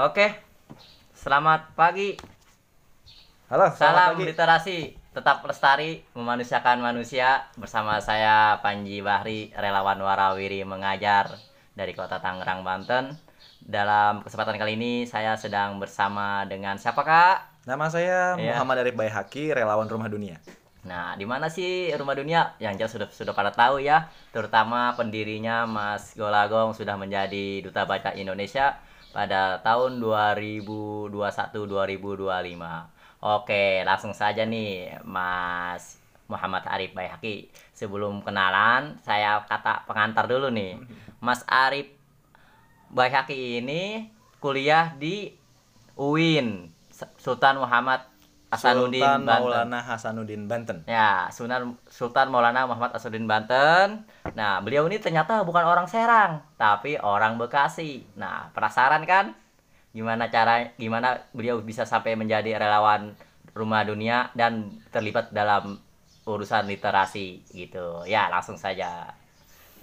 Oke. Selamat pagi. Halo, selamat Salam pagi. literasi. Tetap lestari memanusiakan manusia bersama saya Panji Bahri, relawan warawiri mengajar dari Kota Tangerang, Banten. Dalam kesempatan kali ini saya sedang bersama dengan siapa Kak? Nama saya Iya. Muhammad Arif Bayhaki, relawan Rumah Dunia. Nah, di mana sih Rumah Dunia? Yang jelas sudah sudah pada tahu ya, terutama pendirinya Mas Golagong sudah menjadi duta baca Indonesia pada tahun 2021-2025. Oke, langsung saja nih Mas Muhammad Arif Bayhaki. Sebelum kenalan, saya kata pengantar dulu nih. Mas Arif Bayhaki ini kuliah di UIN Sultan Muhammad Hasanuddin Sultan Banten. Maulana Hasanuddin Banten. Ya, Sunan Sultan Maulana Muhammad Asudin Banten. Nah, beliau ini ternyata bukan orang Serang, tapi orang Bekasi. Nah, penasaran kan? Gimana cara gimana beliau bisa sampai menjadi relawan Rumah Dunia dan terlibat dalam urusan literasi gitu. Ya, langsung saja.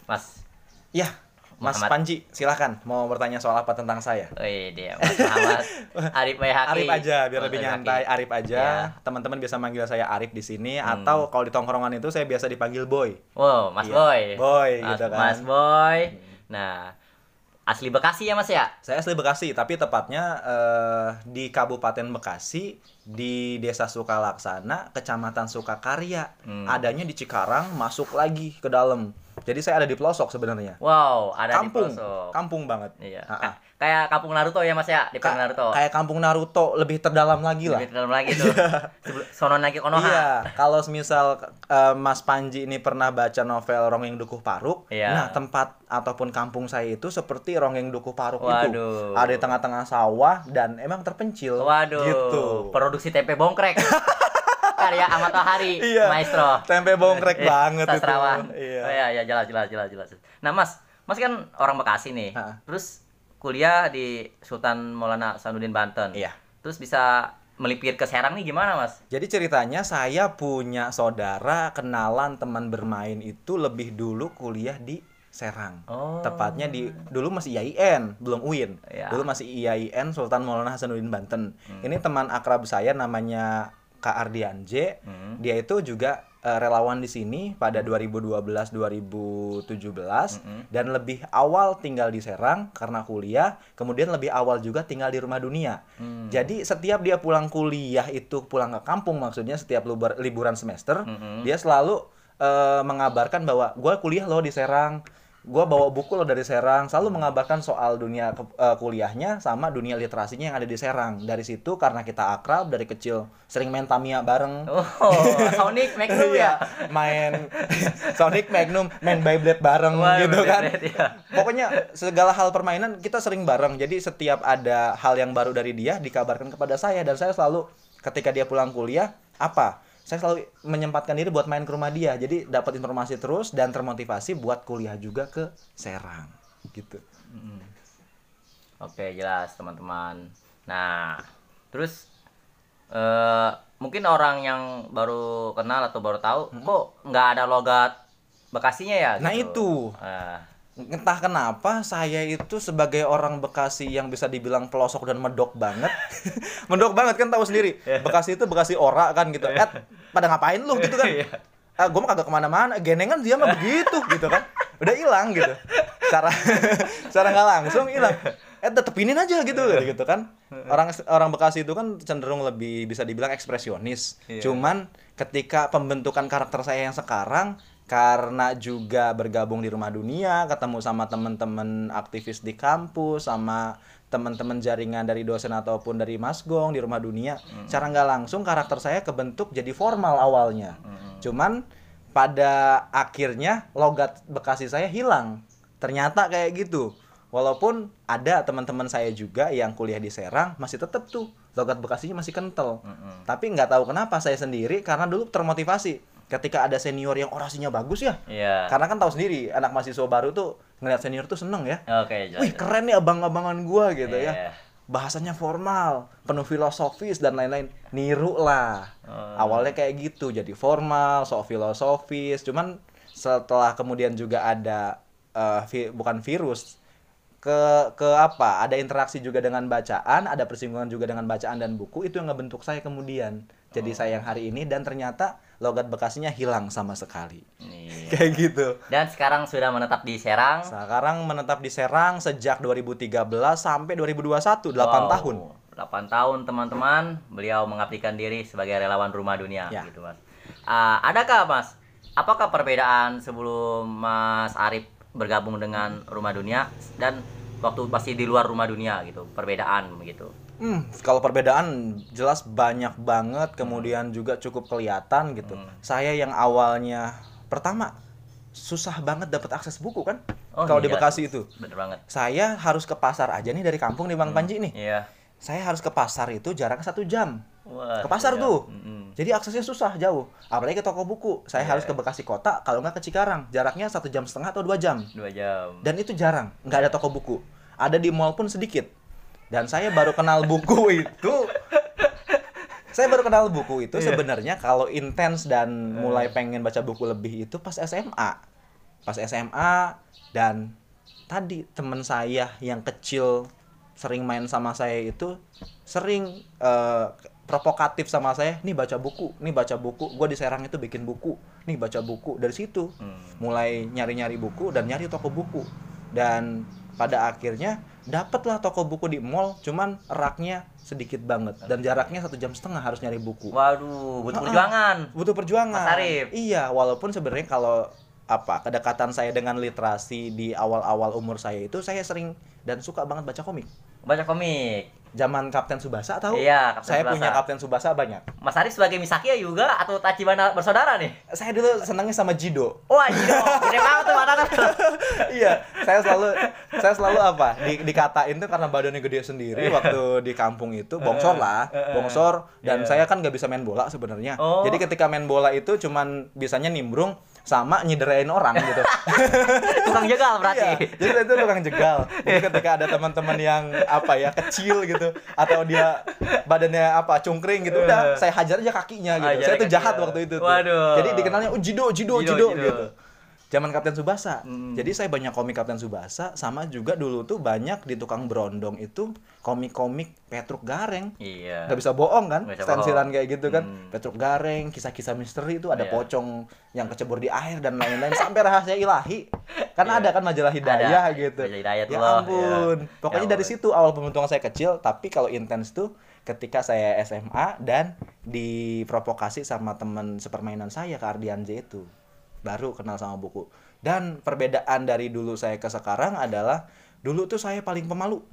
Mas Ya, Mas Muhammad. Panji, silakan mau bertanya soal apa tentang saya? Wih, dia Mas Muhammad Arif Bayhaki. Arif aja, biar Mas lebih Bayhaki. nyantai. Arif aja. Ya. Teman-teman bisa manggil saya Arif di sini Hmm. atau kalau di tongkrongan itu saya biasa dipanggil Boy. Wow, Mas Iya, Boy. Boy, Mas, gitu kan. Mas Boy. Nah, asli Bekasi ya, Mas ya? Saya asli Bekasi, tapi tepatnya eh, di Kabupaten Bekasi, di Desa Sukalaksana, Kecamatan Sukakarya. Hmm. Adanya di Cikarang, masuk lagi ke dalam. Jadi saya ada di pelosok sebenarnya. Wow, ada kampung, di pelosok. kampung banget. Iya. Ha-ha. Ka- Kayak kampung Naruto ya Mas ya, di Ka- Naruto. Kayak kampung Naruto, lebih terdalam lagi lah. Lebih dalam lagi tuh. Sebelum- Sono lagi Konoha. Iya, kalau misal eh, Mas Panji ini pernah baca novel Rongeng Dukuh Paruk, Iya. nah tempat ataupun kampung saya itu seperti Rongeng Dukuh Paruk itu. Waduh. Ada di tengah-tengah sawah dan emang terpencil. Waduh. Gitu. Produksi tempe bongkrek. Karya Ahmad Tohari, Iya. maestro. Tempe bongkrek Iya, banget itu. sastrawan. Iya. Oh, iya, iya, jelas, jelas, jelas, jelas. Nah, Mas, Mas kan orang Bekasi nih. Ha. Terus kuliah di Sultan Maulana Hasanuddin Banten. Iya. Terus bisa melipir ke Serang nih gimana, Mas? Jadi ceritanya saya punya saudara kenalan teman bermain itu lebih dulu kuliah di Serang. Oh. Tepatnya di dulu masih IAIN, belum UIN. Ya. Dulu masih IAIN Sultan Maulana Hasanuddin Banten. Ini teman akrab saya namanya Kak Ardian J. Hmm. Dia itu juga eh, relawan di sini pada 2012 2017 dan lebih awal tinggal di Serang karena kuliah, kemudian lebih awal juga tinggal di rumah dunia. Hmm. Jadi setiap dia pulang kuliah itu pulang ke kampung maksudnya setiap liburan, semester, Mm-mm. dia selalu eh, mengabarkan bahwa gue kuliah loh di Serang, gue bawa buku loh dari Serang, selalu mengabarkan soal dunia ke- eh, kuliahnya sama dunia literasinya yang ada di Serang. Dari situ karena kita akrab dari kecil sering main Tamiya bareng. Oh, Sonic Magnum Iya, ya. main Sonic Magnum, main Beyblade bareng Wah, gitu kan. Beyblade, iya. Pokoknya segala hal permainan kita sering bareng. Jadi setiap ada hal yang baru dari dia dikabarkan kepada saya dan saya selalu ketika dia pulang kuliah apa? Saya selalu menyempatkan diri buat main ke rumah dia. Jadi dapat informasi terus dan termotivasi buat kuliah juga ke Serang gitu. Oke, jelas teman-teman. Nah, terus eh mungkin orang yang baru kenal atau baru tahu kok nggak ada logat Bekasinya ya? Nah, gitu? itu. Eh, Entah kenapa saya itu sebagai orang Bekasi yang bisa dibilang pelosok dan medok banget. medok banget kan tahu sendiri. Bekasi itu Bekasi ora kan gitu. Eh, pada ngapain lu gitu kan? Iya. Ah, gue mah kagak ke mana-mana. Genengan dia mah begitu gitu kan. Udah hilang gitu. Cara cara nggak langsung hilang. Eh tetepinin aja gitu gitu kan. Orang orang Bekasi itu kan cenderung lebih bisa dibilang ekspresionis. Iya. Cuman ketika pembentukan karakter saya yang sekarang karena juga bergabung di rumah dunia, ketemu sama teman-teman aktivis di kampus, sama teman-teman jaringan dari dosen ataupun dari Mas Gong di rumah dunia, cara nggak langsung karakter saya kebentuk jadi formal awalnya. Cuman pada akhirnya logat Bekasi saya hilang. Ternyata kayak gitu. Walaupun ada teman-teman saya juga yang kuliah di Serang masih tetap tuh logat Bekasinya masih kental. Tapi nggak tahu kenapa saya sendiri karena dulu termotivasi ketika ada senior yang orasinya bagus ya. Iya. Karena kan tahu sendiri anak mahasiswa baru tuh ngeliat senior tuh seneng ya. Oke, jelas. Wih keren nih abang-abangan gua gitu Iya. ya. Bahasanya formal, penuh filosofis dan lain-lain. Niru lah. Oh. Awalnya kayak gitu, jadi formal, sok filosofis. Cuman setelah kemudian juga ada eh, vi- bukan virus, ke ke apa ada interaksi juga dengan bacaan ada persinggungan juga dengan bacaan dan buku itu yang ngebentuk saya kemudian jadi saya yang hari ini dan ternyata logat bekasinya hilang sama sekali Iya. kayak gitu Dan sekarang sudah menetap di Serang. sekarang menetap di Serang sejak 2013 sampai 2021 8 Wow, tahun 8 tahun teman-teman beliau mengabdikan diri sebagai relawan rumah dunia Ya. gitu mas. Ah, adakah mas? Apakah perbedaan sebelum Mas Arif bergabung dengan rumah dunia dan waktu masih di luar rumah dunia gitu perbedaan begitu? Hmm, kalau perbedaan jelas banyak banget, kemudian juga cukup kelihatan gitu. Hmm. Saya yang awalnya pertama susah banget dapat akses buku kan? Oh, kalau di iya. Bekasi itu, Bener banget. saya harus ke pasar aja nih dari kampung di Bang Panji nih. Iya. Saya harus ke pasar itu jaraknya satu jam. Wah, Ke pasar iya. tuh. Mm-mm. Jadi aksesnya susah jauh. Apalagi ke toko buku. Saya Iya. harus ke Bekasi kota, kalau nggak ke Cikarang. Jaraknya satu jam setengah atau dua jam. Dua jam. Dan itu jarang, nggak ada toko buku. Ada di mall pun sedikit. Dan saya baru kenal buku itu. Saya baru kenal buku itu Iya. sebenarnya kalau intens dan mulai pengen baca buku lebih itu pas SMA. Pas SMA dan tadi teman saya yang kecil sering main sama saya itu sering eh, provokatif sama saya nih baca buku nih baca buku gue di Serang itu bikin buku nih baca buku dari situ Hmm. mulai nyari-nyari buku dan nyari toko buku dan pada akhirnya dapatlah toko buku di mall cuman raknya sedikit banget dan jaraknya satu jam setengah harus nyari buku Waduh, butuh perjuangan. butuh perjuangan Mas Arif. iya walaupun sebenarnya kalau apa kedekatan saya dengan literasi di awal-awal umur saya itu saya sering dan suka banget baca komik Baca komik. Zaman Kapten Subasa tahu Iya, Kapten saya Tsubasa. punya Kapten Subasa banyak Mas Arif sebagai Misaki juga atau Tachibana bersaudara nih? saya dulu senangnya sama Jido Wah, Jido. Gede banget tuh tuh. iya, saya selalu saya selalu apa? Di, dikatain tuh karena badannya gede sendiri waktu di kampung itu, bongsor lah, bongsor dan Iya. saya kan nggak bisa main bola sebenarnya. Oh. Jadi ketika main bola itu cuman bisanya nimbrung sama nyiderain orang gitu. Tukang jegal berarti. Iya, jadi itu tukang jegal. Jadi ketika ada teman-teman yang apa ya kecil gitu atau dia badannya apa cungkring gitu, udah saya hajar aja kakinya gitu. Hajar saya tuh jahat waktu itu. Tuh. Waduh. Jadi dikenalnya oh jido jido Jido, jido, jido. gitu. Zaman Kapten Subasa. Hmm. Jadi saya banyak komik Kapten Subasa sama juga dulu tuh banyak di tukang berondong itu komik-komik Petruk Gareng. Iya. Nggak bisa bohong kan, bisa stensilan bohong. kayak gitu kan. Hmm. Petruk Gareng, kisah-kisah misteri itu ada Iya. pocong yang kecebur di air dan lain-lain sampai rahasia ilahi. Kan Iya. ada kan majalah hidayah Ada. gitu. Majalah Hidayatullah, ya ampun. iya. Pokoknya Ya dari situ awal pembentukan saya kecil, tapi kalau intens tuh ketika saya SMA dan diprovokasi sama teman sepermainan saya ke Ardianje itu. Baru kenal sama buku. Dan perbedaan dari dulu saya ke sekarang adalah dulu tuh saya paling pemalu.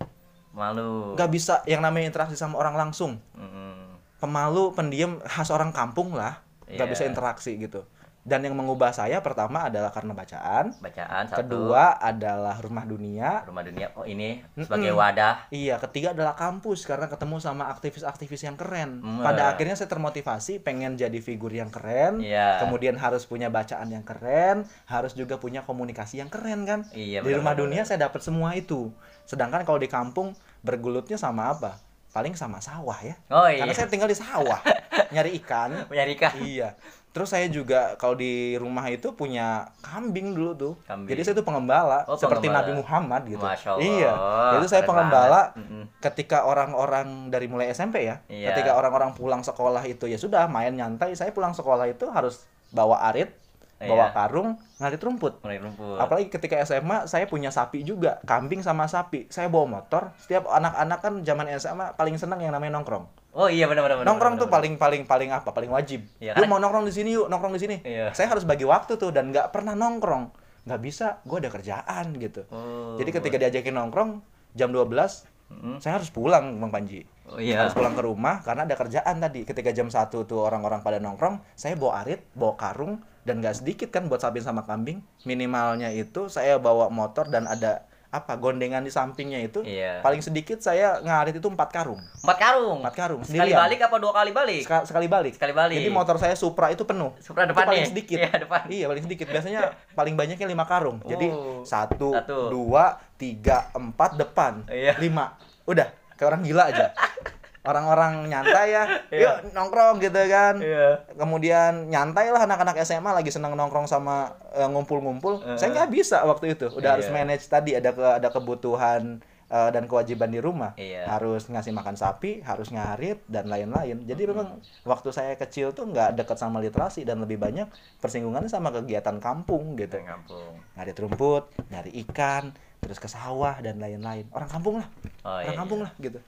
Malu. Nggak bisa yang namanya interaksi sama orang langsung. Mm-mm. Pemalu, pendiam, khas orang kampung lah. Nggak Iya. bisa interaksi gitu. Dan yang mengubah saya pertama adalah karena bacaan. Bacaan satu. Kedua adalah rumah dunia. Rumah dunia. Oh ini sebagai Mm-mm. wadah. Iya, ketiga adalah kampus karena ketemu sama aktivis-aktivis yang keren. Hmm. Pada akhirnya saya termotivasi pengen jadi figur yang keren. Iya. Kemudian harus punya bacaan yang keren, harus juga punya komunikasi yang keren kan. Iya, di rumah dunia saya dapat semua itu. Sedangkan kalau di kampung bergulutnya sama apa? Paling sama sawah ya. Oh iya. Karena saya tinggal di sawah, nyari ikan. Punya Rika. iya. Terus saya juga kalau di rumah itu punya kambing dulu tuh. Kambing. Jadi saya tuh pengembala Oh, seperti pengembala. Nabi Muhammad gitu. Masya Allah. Iya. Itu saya Keren pengembala banget. Ketika orang-orang dari mulai SMP ya. Iya. Ketika orang-orang pulang sekolah itu ya sudah main nyantai. Saya pulang sekolah itu harus bawa arit, bawa Iya. karung, ngarit rumput. Rumput. Apalagi ketika SMA saya punya sapi juga, kambing sama sapi. Saya bawa motor. Setiap anak-anak kan zaman SMA paling senang yang namanya nongkrong. Oh iya benar benar. nongkrong benar, tuh paling paling paling apa? Paling wajib. Yuk karena- mau nongkrong di sini yuk, nongkrong di sini. Iya. Saya harus bagi waktu tuh dan nggak pernah nongkrong. Nggak bisa, gue ada kerjaan gitu. Oh, Jadi ketika diajakin nongkrong jam 12 Mm-mm. saya harus pulang Bang Panji. Oh iya. Harus pulang ke rumah karena ada kerjaan tadi. Ketika jam 1 tuh orang-orang pada nongkrong, saya bawa arit, bawa karung dan nggak sedikit kan buat sapin sama kambing. Minimalnya itu saya bawa motor dan ada apa gondengan di sampingnya itu. Iya. Paling sedikit saya ngarit itu empat karung. Empat karung. Empat karung, Sekali sendirian. balik apa dua kali balik? Seka- sekali balik. Sekali balik. Jadi motor saya Supra itu penuh. Supra Itu depan paling nih. sedikit. Iya, depan. Iya paling sedikit. Biasanya paling banyaknya lima karung. Jadi Oh. satu, Satu. dua, tiga, empat depan, Iya. lima. Udah kayak orang gila aja. orang-orang nyantai ya Iya. yuk nongkrong gitu kan Iya. kemudian nyantai lah anak-anak SMA lagi senang nongkrong sama eh, ngumpul-ngumpul saya nggak bisa waktu itu udah harus Iya. manage tadi ada ke ada kebutuhan eh, dan kewajiban di rumah Iya. harus ngasih makan sapi harus ngarit dan lain-lain jadi memang waktu saya kecil tuh nggak dekat sama literasi dan lebih banyak persinggungannya sama kegiatan kampung gitu Dari kampung. ngarit rumput nyari ikan terus ke sawah dan lain-lain orang kampung lah Oh, orang iya. kampung lah gitu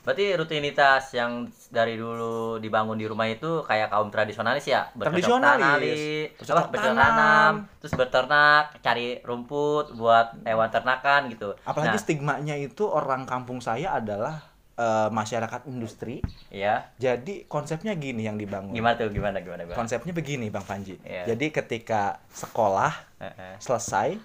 Berarti rutinitas yang dari dulu dibangun di rumah itu kayak kaum tradisionalis ya? Tradisionalis. tanali, Bercocok apa, bercocok tanam. terus berternak, cari rumput buat hewan ternakan gitu. apalagi Nah, stigmanya itu orang kampung saya adalah eh, masyarakat industri iya. jadi konsepnya gini yang dibangun Gimana tuh? Gimana gimana gimana? konsepnya begini bang Panji Iya. jadi ketika sekolah Heeh. selesai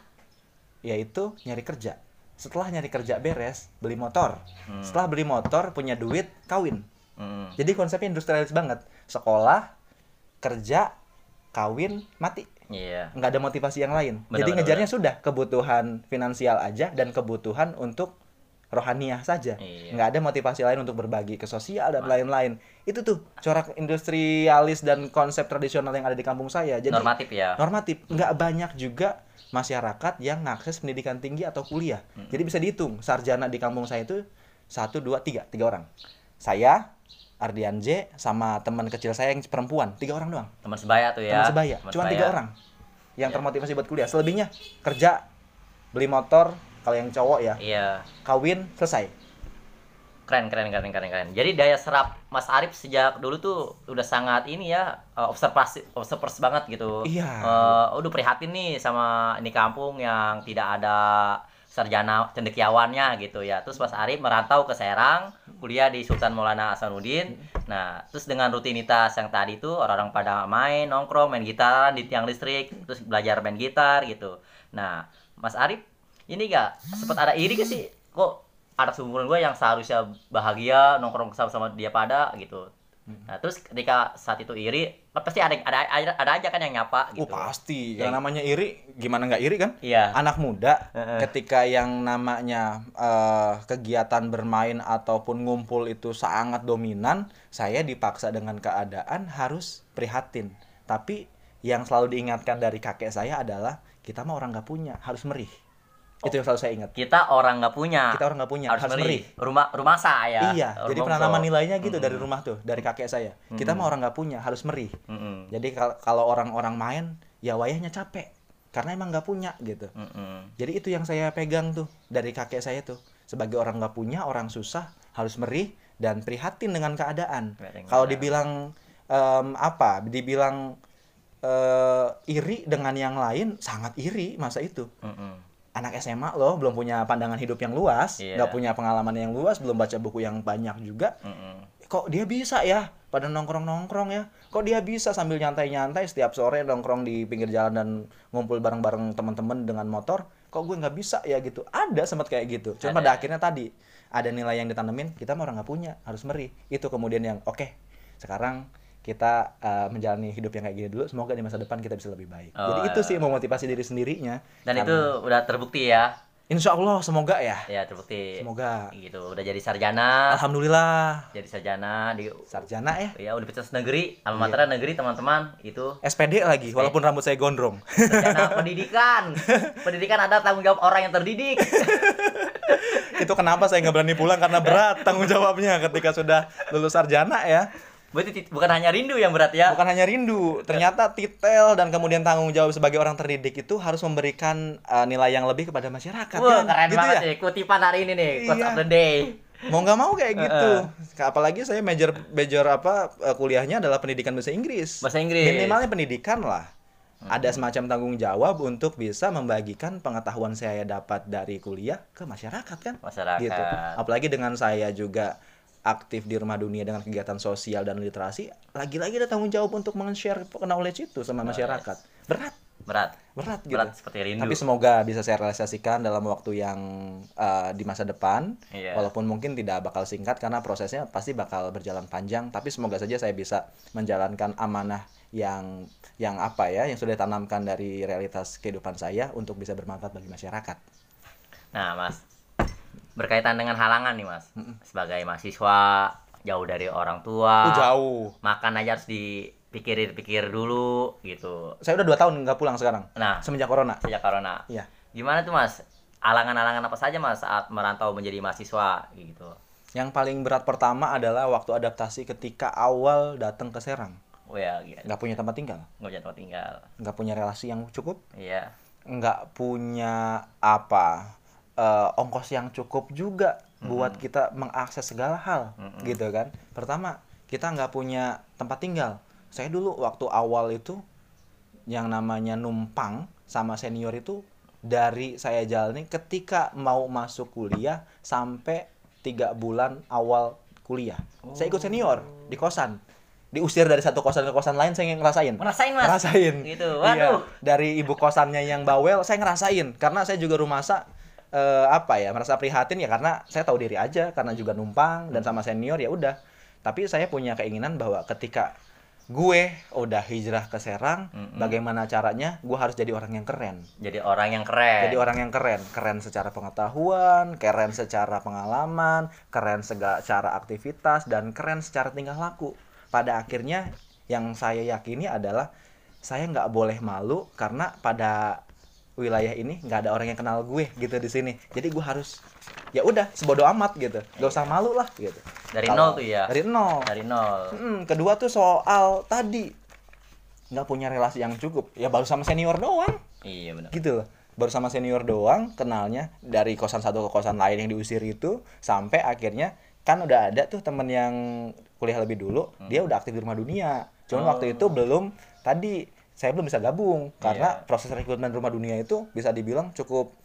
yaitu nyari kerja setelah nyari kerja beres beli motor Hmm. setelah beli motor punya duit kawin Mm. jadi konsepnya industrialis banget sekolah kerja kawin mati Iya. nggak ada motivasi yang lain Benar, jadi benar, ngejarnya sudah kebutuhan finansial aja dan kebutuhan untuk rohaniah saja Iya. nggak ada motivasi lain untuk berbagi ke sosial dan lain-lain itu tuh corak industrialis dan konsep tradisional yang ada di kampung saya jadi Normatif ya. normatif nggak banyak juga masyarakat yang mengakses pendidikan tinggi atau kuliah jadi bisa dihitung sarjana di kampung saya itu satu dua tiga tiga orang saya Ardian J sama teman kecil saya yang perempuan tiga orang doang Teman sebaya tuh ya. teman sebaya Teman cuma sebaya. tiga orang yang Ya. termotivasi buat kuliah selebihnya kerja beli motor kalau yang cowok ya Iya. kawin selesai Keren keren keren keren keren. Jadi daya serap Mas Arif sejak dulu tuh udah sangat ini ya eh, observasi observers banget gitu. Iya. Eh, udah prihatin nih sama ini kampung yang tidak ada sarjana cendekiawannya gitu ya. Terus Mas Arif merantau ke Serang, kuliah di Sultan Maulana Hasanuddin. Nah, terus dengan rutinitas yang tadi tuh orang-orang pada main, nongkrong, main gitar di tiang listrik, terus belajar main gitar gitu. Nah, Mas Arif ini gak sempat ada iri gak sih? Kok anak seumuran gue yang seharusnya bahagia nongkrong sama-sama dia pada gitu. Nah, terus ketika saat itu iri, pasti ada ada ada, aja kan yang nyapa gitu. oh pasti Yang- yang namanya iri gimana nggak iri kan Iya. anak muda Heeh. ketika yang namanya eh, kegiatan bermain ataupun ngumpul itu sangat dominan saya dipaksa dengan keadaan harus prihatin tapi yang selalu diingatkan dari kakek saya adalah kita mah orang nggak punya harus merih itu yang selalu saya ingat Kita orang nggak punya. kita orang nggak punya harus, harus, merih Rumah rumah saya. iya jadi Rumah penanaman so. nilainya gitu dari Mm-mm. rumah tuh dari kakek saya kita mah orang nggak punya harus merih Mm-mm. jadi kal- kalau orang-orang main ya wayahnya capek karena emang nggak punya gitu Mm-mm. jadi itu yang saya pegang tuh dari kakek saya tuh sebagai orang nggak punya orang susah harus merih dan prihatin dengan keadaan kalau dibilang em, apa dibilang eh, iri dengan yang lain sangat iri masa itu Mm-mm. Anak SMA loh belum punya pandangan hidup yang luas Iya. nggak punya pengalaman yang luas belum baca buku yang banyak juga Mm-mm. kok dia bisa ya pada nongkrong nongkrong ya kok dia bisa sambil nyantai nyantai setiap sore nongkrong di pinggir jalan dan ngumpul bareng bareng teman-teman dengan motor kok gue nggak bisa ya gitu ada sempat kayak gitu cuma Ada. pada akhirnya tadi ada nilai yang ditanemin kita mah orang nggak punya harus merih itu kemudian yang oke sekarang kita uh, menjalani hidup yang kayak gini dulu semoga di masa depan kita bisa lebih baik Oh, jadi itu iya. sih memotivasi diri sendirinya Dan Karena- itu udah terbukti ya. insya Allah semoga ya Ya, terbukti. semoga Gitu. Udah jadi sarjana, alhamdulillah jadi sarjana di sarjana ya ya Universitas Negeri, Iya. alma mater negeri teman-teman itu SPD lagi walaupun rambut saya gondrong sarjana pendidikan. Pendidikan ada tanggung jawab orang yang terdidik. itu kenapa saya nggak berani pulang karena berat tanggung jawabnya ketika sudah lulus sarjana ya Berarti tit- bukan hanya rindu yang berat ya. bukan hanya rindu ternyata titel dan kemudian tanggung jawab sebagai orang terdidik itu harus memberikan uh, nilai yang lebih kepada masyarakat Wah, kan? keren gitu banget ya nih kutipan hari ini nih, quotes Iya. of the day. mau nggak mau kayak gitu apalagi saya major major apa uh, kuliahnya adalah pendidikan bahasa Inggris Bahasa Inggris. minimalnya pendidikan lah ada semacam tanggung jawab untuk bisa membagikan pengetahuan saya dapat dari kuliah ke masyarakat kan Masyarakat. gitu. Apalagi dengan saya juga aktif di rumah dunia dengan kegiatan sosial dan literasi, lagi-lagi ada tanggung jawab untuk men-share knowledge itu sama masyarakat. Berat, Berat. berat gitu. Berat seperti rindu. Tapi semoga bisa saya realisasikan dalam waktu yang uh, di masa depan. Iya. Walaupun mungkin tidak bakal singkat karena prosesnya pasti bakal berjalan panjang, tapi semoga saja saya bisa menjalankan amanah yang yang apa ya, yang sudah ditanamkan dari realitas kehidupan saya untuk bisa bermanfaat bagi masyarakat. Nah, Mas, berkaitan dengan halangan nih, Mas. Sebagai mahasiswa, jauh dari orang tua Uh, jauh. makan aja harus dipikir-pikir dulu gitu Saya udah dua tahun nggak pulang sekarang. nah Semenjak corona. sejak corona Iya. gimana tuh mas alangan-alangan apa saja mas saat merantau menjadi mahasiswa gitu Yang paling berat pertama adalah waktu adaptasi ketika awal datang ke Serang. oh ya gitu punya tempat tinggal. nggak punya tempat tinggal Nggak punya relasi yang cukup. iya Nggak punya apa eh, ongkos yang cukup juga buat kita mengakses segala hal Mm-mm. gitu kan. Pertama kita nggak punya tempat tinggal. Saya dulu waktu awal itu yang namanya numpang sama senior itu dari saya jalani ketika mau masuk kuliah sampai tiga bulan awal kuliah. Saya ikut senior di kosan. Diusir dari satu kosan ke kosan lain saya ngerasain. ngerasain mas Ngerasain. gitu Iya. waduh Dari ibu kosannya yang bawel saya ngerasain karena saya juga rumasa eh, apa ya merasa prihatin ya karena saya tahu diri aja karena juga numpang dan sama senior ya udah. Tapi saya punya keinginan bahwa ketika gue udah hijrah ke Serang, Mm-mm. bagaimana caranya gue harus jadi orang yang keren. jadi orang yang keren Jadi orang yang keren, keren secara pengetahuan, keren secara pengalaman, keren secara aktivitas dan keren secara tingkah laku. Pada akhirnya yang saya yakini adalah saya nggak boleh malu karena pada wilayah ini nggak ada orang yang kenal gue gitu di sini. Jadi gue harus ya udah sebodoh amat gitu, gak usah malu lah gitu. dari Kalau- nol tuh ya Dari nol. dari nol Mm, kedua tuh soal tadi nggak punya relasi yang cukup, ya baru sama senior doang iya benar gitu loh baru sama senior doang kenalnya dari kosan satu ke kosan lain yang diusir itu sampai akhirnya kan udah ada tuh temen yang kuliah lebih dulu dia udah aktif di rumah dunia cuman Hmm. Oh. waktu itu belum tadi saya belum bisa gabung. Karena Iya. proses rekrutmen rumah dunia itu bisa dibilang cukup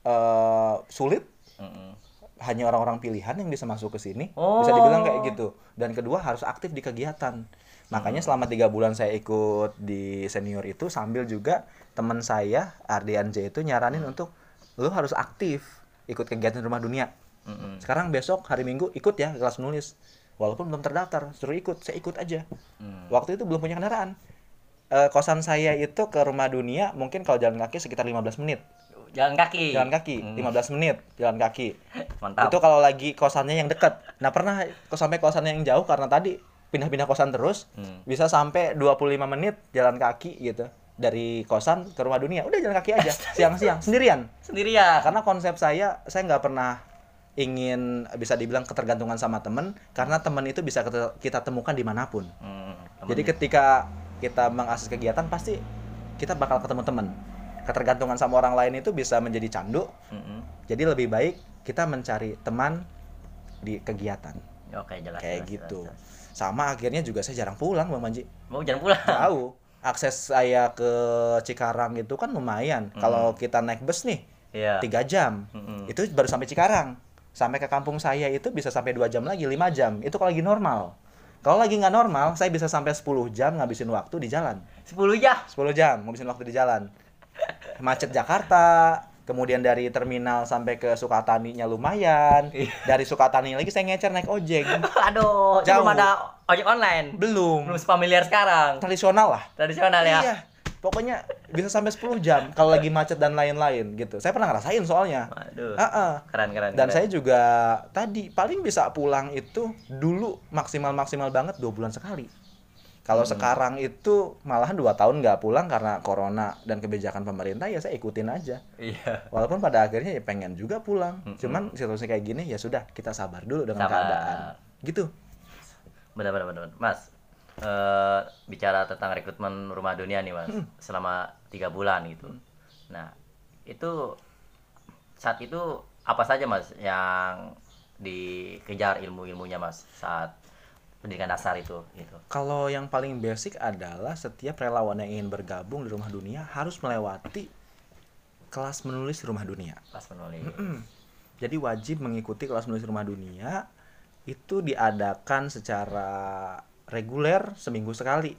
eh, sulit. Mm-mm. hanya orang-orang pilihan yang bisa masuk ke sini. Oh. bisa dibilang kayak gitu. Dan kedua harus aktif di kegiatan. Makanya selama tiga bulan saya ikut di senior itu sambil juga teman saya Ardian J itu nyaranin untuk lu harus aktif ikut kegiatan rumah dunia. Mm-mm. sekarang besok hari minggu ikut ya kelas menulis walaupun belum terdaftar suruh ikut saya ikut aja. Mm. waktu itu belum punya kendaraan Eh, kosan saya itu ke rumah dunia mungkin kalau jalan kaki sekitar 15 menit jalan kaki jalan kaki Mm. 15 menit jalan kaki mantap itu kalau lagi kosannya yang dekat. Nah, pernah sampai kosannya yang jauh karena tadi pindah-pindah kosan terus Hmm. bisa sampai 25 menit jalan kaki gitu. Dari kosan ke rumah dunia. Udah jalan kaki aja siang-siang sendirian. sendirian Karena konsep saya saya nggak pernah ingin bisa dibilang ketergantungan sama temen karena temen itu bisa kita temukan di mana pun. Hmm, Jadi ketika kita mengakses kegiatan pasti kita bakal ketemu temen. Ketergantungan sama orang lain itu bisa menjadi candu. Mm-mm. Jadi lebih baik kita mencari teman di kegiatan. oke jelas Kayak jelas, gitu. jelas, jelas. Sama akhirnya juga saya jarang pulang, Bang Manji. mau jangan pulang Jauh. Akses saya ke Cikarang itu kan lumayan. Kalau kita naik bus nih, iya tiga jam. Mm-mm. Itu baru sampai Cikarang. Sampai ke kampung saya itu bisa sampai dua jam lagi, lima jam. Itu kalau lagi normal. Kalau lagi nggak normal, saya bisa sampai 10 jam ngabisin waktu di jalan. 10 ya 10 jam ngabisin waktu di jalan. Macet Jakarta, kemudian dari terminal sampai ke Sukataninya lumayan. Iya. Dari Sukatani lagi saya ngecer naik ojek. aduh Jauh. belum ada ojek online Belum. belum familiar sekarang Tradisional lah. tradisional ya Iya. Pokoknya bisa sampai 10 jam kalau lagi macet dan lain-lain gitu. Saya pernah ngerasain soalnya. waduh Heeh. keren keren Dan keren. saya juga tadi paling bisa pulang itu dulu maksimal maksimal banget dua bulan sekali. Kalau Hmm. sekarang itu malahan dua tahun nggak pulang karena corona dan kebijakan pemerintah ya saya ikutin aja. iya Walaupun pada akhirnya ya pengen juga pulang. Mm-mm. Cuman situasi kayak gini ya sudah kita sabar dulu dengan Sabar. keadaan. Gitu. benar benar benar mas eh, bicara tentang rekrutmen rumah dunia nih mas selama tiga bulan gitu. Nah itu saat itu apa saja mas yang dikejar ilmu ilmunya mas saat pendidikan dasar itu gitu? Kalau yang paling basic adalah setiap relawan yang ingin bergabung di Rumah Dunia harus melewati kelas menulis Rumah Dunia. pas menulis. Jadi wajib mengikuti kelas menulis Rumah Dunia itu diadakan secara reguler seminggu sekali.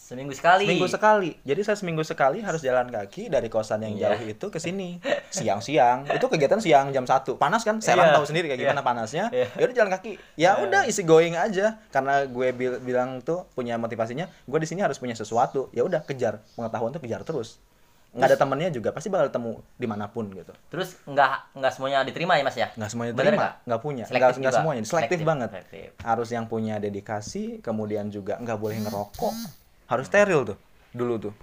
seminggu sekali Seminggu sekali. Jadi saya seminggu sekali harus jalan kaki dari kosan yang Iya. jauh itu ke sini. Siang-siang. Itu kegiatan siang jam 1. Panas kan? Serang Iya. tahu sendiri kayak gimana panasnya. Iya. Ya udah jalan kaki. Ya udah isi going aja. Karena gue bil- bilang tuh punya motivasinya, gue di sini harus punya sesuatu. Ya udah kejar. Pengetahuan tuh kejar terus. Nggak ada temennya juga pasti bakal ketemu di mana pun gitu Terus nggak nggak semuanya diterima ya mas ya? nggak semuanya Bener terima nggak? punya Selektif nggak nggak semuanya selektif, banget selektif. harus yang punya dedikasi kemudian juga nggak boleh ngerokok harus steril tuh dulu tuh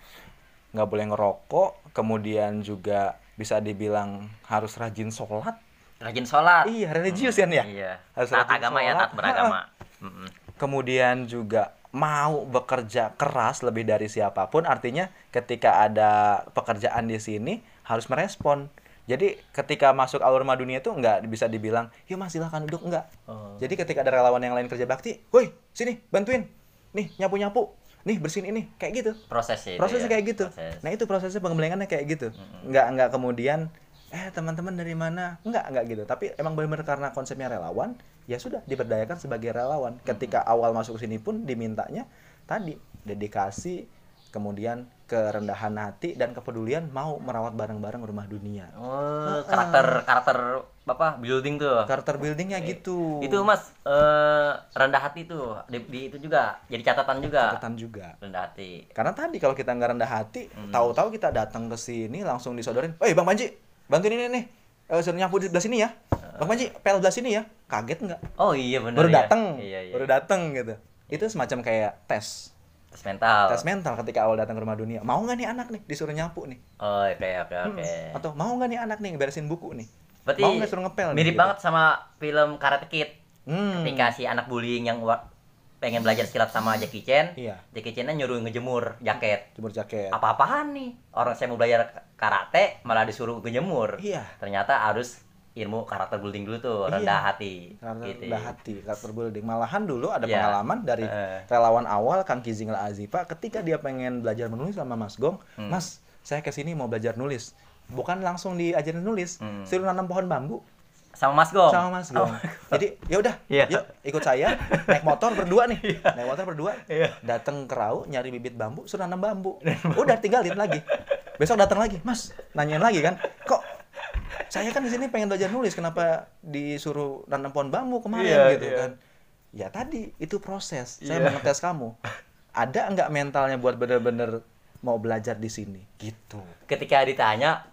nggak boleh ngerokok kemudian juga bisa dibilang harus rajin sholat Rajin sholat. iya religius kan ya Iya. Harus Taat rajin agama ya, sholat. taat beragama. Kemudian juga mau bekerja keras lebih dari siapa pun artinya ketika ada pekerjaan di sini harus merespon. Jadi ketika masuk alur rumah dunia itu nggak bisa dibilang yuk mas silahkan duduk. Enggak Oh. jadi ketika ada relawan yang lain kerja bakti woi sini bantuin. Nih nyapu nyapu nih bersihin ini. Kayak gitu. Proses ya. itu prosesnya ya. kayak gitu. Proses. nah itu prosesnya pengembelengannya kayak gitu. Nggak nggak kemudian eh teman-teman dari mana? Nggak nggak gitu. Tapi emang benar-benar karena konsepnya relawan ya sudah diberdayakan sebagai relawan ketika awal masuk ke sini pun dimintanya tadi dedikasi kemudian kerendahan hati dan kepedulian mau merawat bareng-bareng rumah dunia Oh, karakter karakter apa building tuh. karakter buildingnya gitu Itu Mas eh, rendah hati tuh. Di, di itu juga jadi catatan juga. catatan juga Rendah hati. Karena tadi kalau kita nggak rendah hati, Hmm. tahu-tahu kita datang ke sini langsung disodorin, "Eh, Bang Panji, bantuin ini nih. Eh, suruh nyapu di sebelah sini ya. Bang Panji, pel sebelah sini ya." Kaget nggak? Oh iya benar Baru ya. datang. Iya iya. Baru datang gitu. Itu semacam kayak tes. Tes mental. Tes mental ketika awal datang ke rumah dunia. Mau nggak nih anak nih disuruh nyapu nih? Oh, oke oke oke. Hmm. Atau mau nggak nih anak nih beresin buku nih? Berarti mau nggak suruh ngepel nih, mirip gitu? banget sama film Karate Kid. Hmm. Ketika si anak bullying yang pengen belajar silat sama Jackie Chan, Iya. Jackie Chan nyuruh ngejemur jaket. Jemur jaket. Apa-apaan nih? Orang saya mau belajar karate malah disuruh ngejemur. Iya. Ternyata harus ilmu karakter building dulu tuh, Iya. rendah hati. Karena gitu. rendah hati, karakter building. Malahan dulu ada Iya. pengalaman dari Eh. relawan awal Kang Kizing Azifa ketika dia pengen belajar menulis sama Mas Gong, Hmm. Mas, saya ke sini mau belajar nulis. Bukan langsung diajarin nulis, Hmm. suruh nanam pohon bambu Sama Mas Gong. sama Mas Gong. Jadi ya udah, Iya. yuk ikut saya naik motor berdua nih. Naik motor berdua. Iya. Datang ke Rau nyari bibit bambu, suruh nanam bambu. Udah tinggalin lagi. Besok datang lagi, Mas, nanyain lagi kan, kok saya kan di sini pengen belajar nulis, kenapa disuruh nanam pohon bambu kemarin Iya, gitu iya. kan? Ya tadi itu proses. Saya Iya. mau ngetes kamu. Ada nggak mentalnya buat bener-bener mau belajar di sini? Gitu. Ketika ditanya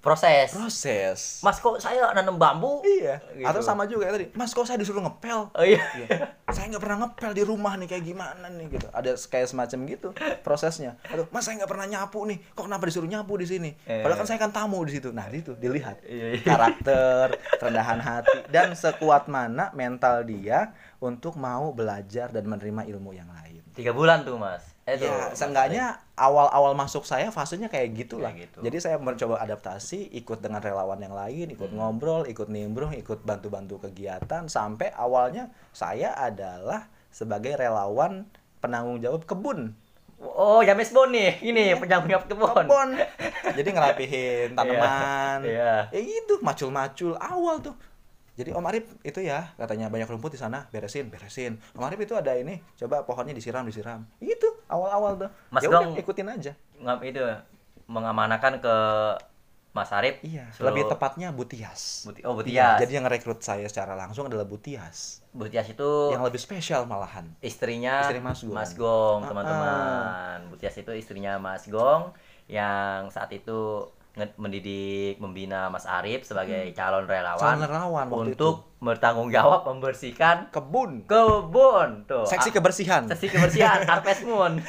proses. Proses. Mas kok saya nanam bambu? Iya. Gitu. Atau sama juga kayak tadi, Mas kok saya disuruh ngepel? Oh iya. Iya. saya nggak pernah ngepel di rumah nih kayak gimana nih gitu ada kayak semacam gitu prosesnya aduh mas saya nggak pernah nyapu nih kok kenapa disuruh nyapu di sini Eh. padahal kan saya kan tamu di situ nah itu dilihat Iya, iya. karakter rendahan hati dan sekuat mana mental dia untuk mau belajar dan menerima ilmu yang lain Tiga bulan tuh Mas. Eh, tuh, ya seenggaknya awal-awal masuk saya fasenya kayak gitulah Kayak gitu. jadi saya mencoba adaptasi ikut dengan relawan yang lain Hmm. ikut ngobrol ikut nimbrung ikut bantu-bantu kegiatan sampai awalnya saya adalah sebagai relawan penanggung jawab kebun Oh, James Bond nih. Ini penjaga kebun. kebun jadi ngerapihin tanaman Iya. ya gitu macul-macul awal tuh jadi Om Arif itu ya katanya banyak rumput di sana beresin beresin Om Arif itu ada ini coba pohonnya disiram disiram itu awal-awal tuh Mas ya udah Gong- ikutin aja Ngap itu mengamanahkan ke Mas Arif. Iya, Suruh- lebih tepatnya Butias. Buti- oh, Iya, Butias. jadi yang rekrut saya secara langsung adalah Butias. Butias itu Yang lebih spesial malahan. istrinya Istri Mas Gong. Gong, Ah, teman-teman. Butias itu istrinya Mas Gong yang saat itu mendidik, membina Mas Arif sebagai calon relawan, Hmm. Calon relawan untuk bertanggung jawab membersihkan Kebun. kebun tuh. Seksi kebersihan. Seksi kebersihan Harvest Moon.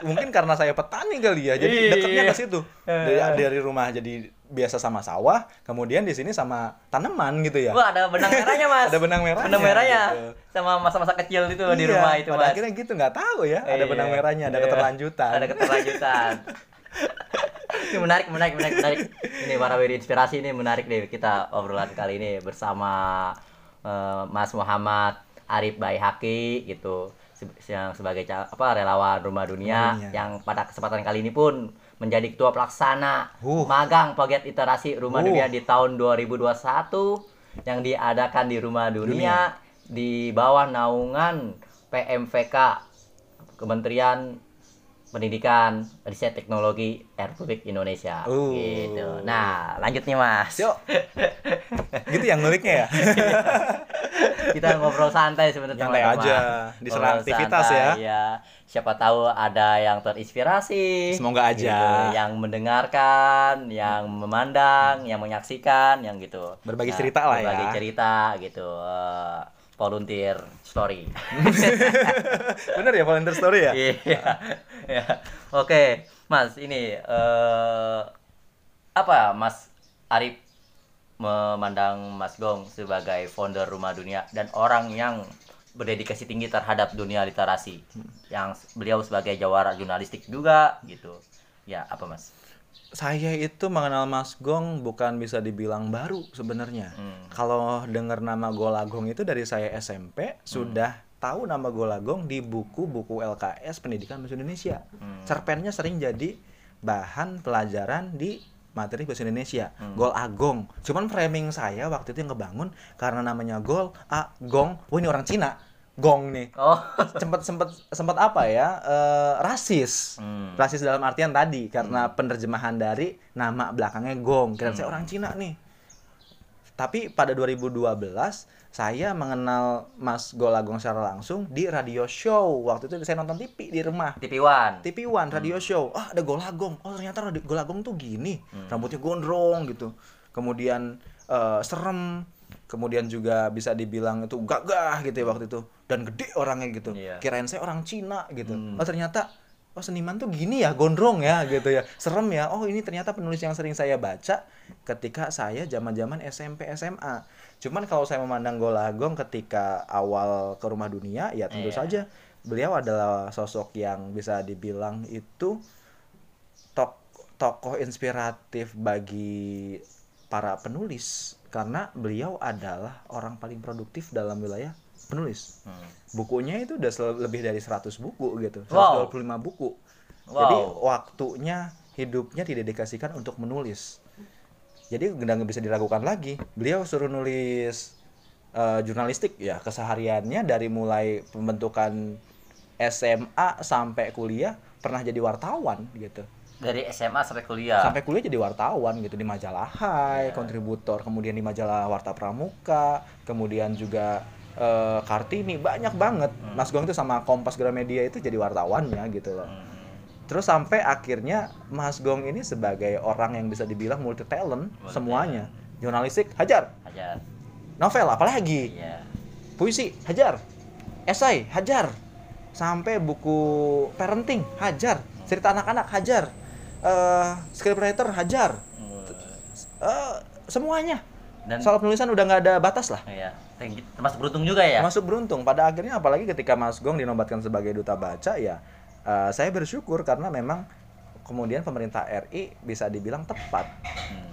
Mungkin karena saya petani kali ya, jadi Iya. dekatnya ke situ. Dari, Eh. dari rumah jadi biasa sama sawah, kemudian di sini sama tanaman gitu ya. Wah, ada benang merahnya, Mas. Ada benang merahnya, Benang merahnya. gitu. Sama masa-masa kecil itu di Iya, rumah itu, pada Mas. akhirnya gitu nggak tahu ya, ada Iya. benang merahnya, ada Iya. keterlanjutan. Ada keterlanjutan. ini menarik, menarik, menarik, menarik. Ini para wiri inspirasi ini menarik deh kita obrolan kali ini bersama eh, Mas Muhammad Arif Baihaki gitu yang sebagai apa relawan Rumah Dunia Rumah Dunia. yang pada kesempatan kali ini pun menjadi ketua pelaksana Uh. magang pegiat literasi Rumah Uh. Dunia di tahun 2021 yang diadakan di Rumah Dunia, di bawah naungan PMVK Kementerian Pendidikan, Riset Teknologi Republik Indonesia. Uh. Gitu. Nah, lanjut nih Mas. Yuk. gitu yang nguliknya ya. kita ngobrol santai sebenarnya teman-teman. aja, di aktivitas santai, ya. Siapa tahu ada yang terinspirasi. Semoga aja. gitu. Yang mendengarkan, yang memandang, yang menyaksikan, yang gitu. Berbagi cerita lah ya. Berbagi cerita gitu. Volunteer story. Bener ya volunteer story ya? Iya. Iya. Oke, Mas, ini eh apa Mas Arif memandang Mas Gong sebagai founder Rumah Dunia dan orang yang berdedikasi tinggi terhadap dunia literasi. Yang beliau sebagai jawara jurnalistik juga gitu. Ya, apa Mas? Saya itu mengenal Mas Gong bukan bisa dibilang baru sebenarnya. Hmm. Kalau dengar nama Golagong itu dari saya SMP sudah tahu nama Golagong di buku-buku LKS Pendidikan Bahasa Indonesia. Hmm. Cerpennya sering jadi bahan pelajaran di materi bahasa Indonesia. Gol Agong. Cuman framing saya waktu itu yang kebangun karena namanya Gol Agong. Wah ini orang Cina. Gong nih. Oh. Sempat sempat sempat apa ya? eh, rasis. Hmm. Rasis dalam artian tadi karena penerjemahan dari nama belakangnya Gong. Kira saya orang Cina nih. Tapi pada 2012 saya mengenal Mas Golagong secara langsung di radio show. Waktu itu saya nonton TV di rumah. TV One. TV One radio show. Ah, ada Golagong. Oh, ternyata Golagong tuh gini. Rambutnya gondrong gitu. Kemudian eh, serem. Kemudian juga bisa dibilang itu gagah gitu ya waktu itu. Dan gede orangnya gitu. Iya. Kirain saya orang Cina gitu. Oh, ternyata oh seniman tuh gini ya, gondrong ya gitu ya. Serem ya. Oh, ini ternyata penulis yang sering saya baca ketika saya zaman-zaman SMP SMA. Cuman kalau saya memandang Golagong ketika awal ke rumah dunia ya tentu Iya. saja beliau adalah sosok yang bisa dibilang itu tok tokoh inspiratif bagi para penulis karena beliau adalah orang paling produktif dalam wilayah penulis. Hmm. Bukunya itu udah lebih dari 100 buku gitu, Wow. 125 buku. Wow. Jadi waktunya hidupnya didedikasikan untuk menulis. Jadi nggak bisa diragukan lagi. Beliau suruh nulis eh, jurnalistik ya kesehariannya dari mulai pembentukan SMA sampai kuliah pernah jadi wartawan gitu. Dari SMA sampai kuliah. Sampai kuliah jadi wartawan gitu di majalah Hai, Iya. kontributor, kemudian di majalah Warta Pramuka, kemudian juga eh, Kartini banyak banget. Hmm. Mas Gong itu sama Kompas Gramedia itu jadi wartawannya gitu loh. Hmm. Terus sampai akhirnya Mas Gong ini sebagai orang yang bisa dibilang multi talent Multi semuanya. Jurnalistik hajar, Ajar. novel apalagi, Iya. puisi hajar, esai hajar, sampai buku parenting hajar, cerita anak-anak hajar, eh scriptwriter hajar. Eh, semuanya. Dan Soal penulisan udah nggak ada batas lah. Iya, Thank you. termasuk beruntung juga ya. Masuk beruntung. Pada akhirnya apalagi ketika Mas Gong dinobatkan sebagai duta baca ya eh, saya bersyukur karena memang kemudian pemerintah RI bisa dibilang tepat Hmm.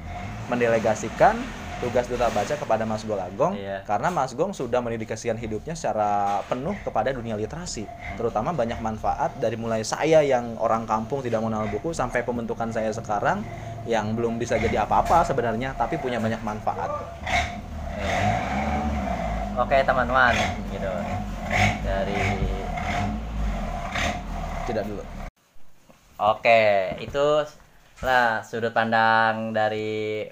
mendelegasikan tugas duta baca kepada Mas Golagong Iya. karena Mas Gong sudah mendedikasikan hidupnya secara penuh kepada dunia literasi terutama banyak manfaat dari mulai saya yang orang kampung tidak mengenal buku sampai pembentukan saya sekarang yang belum bisa jadi apa-apa sebenarnya tapi punya banyak manfaat Iya. Oke teman-teman, gitu. Dari tidak dulu Oke, itu lah sudut pandang dari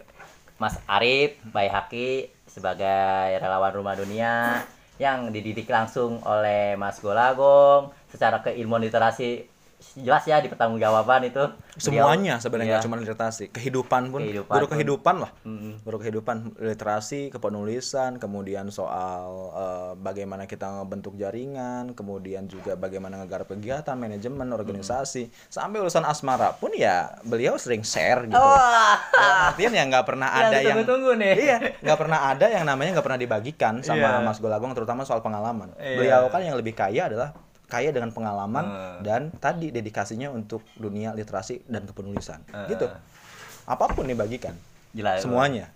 Mas Arif Baihaki sebagai relawan Rumah Dunia yang dididik langsung oleh Mas Golagong secara keilmuan literasi jelas ya di pertanggungjawaban itu semuanya sebenarnya Iya. cuma literasi kehidupan pun Kehidupan guru pun. kehidupan lah Mm-mm. guru kehidupan literasi kepenulisan kemudian soal eh, bagaimana kita membentuk jaringan kemudian juga bagaimana ngegarap kegiatan manajemen organisasi sampai urusan asmara pun ya beliau sering share gitu Dalam artian ya nggak pernah ada yang ditunggu-tunggu nih. iya nggak pernah ada yang namanya nggak pernah dibagikan sama Iya. Mas Golagong terutama soal pengalaman Iya. beliau kan yang lebih kaya adalah kaya dengan pengalaman Hmm. dan tadi dedikasinya untuk dunia literasi dan kepenulisan Eh. gitu apa pun dibagikan Jelas. semuanya.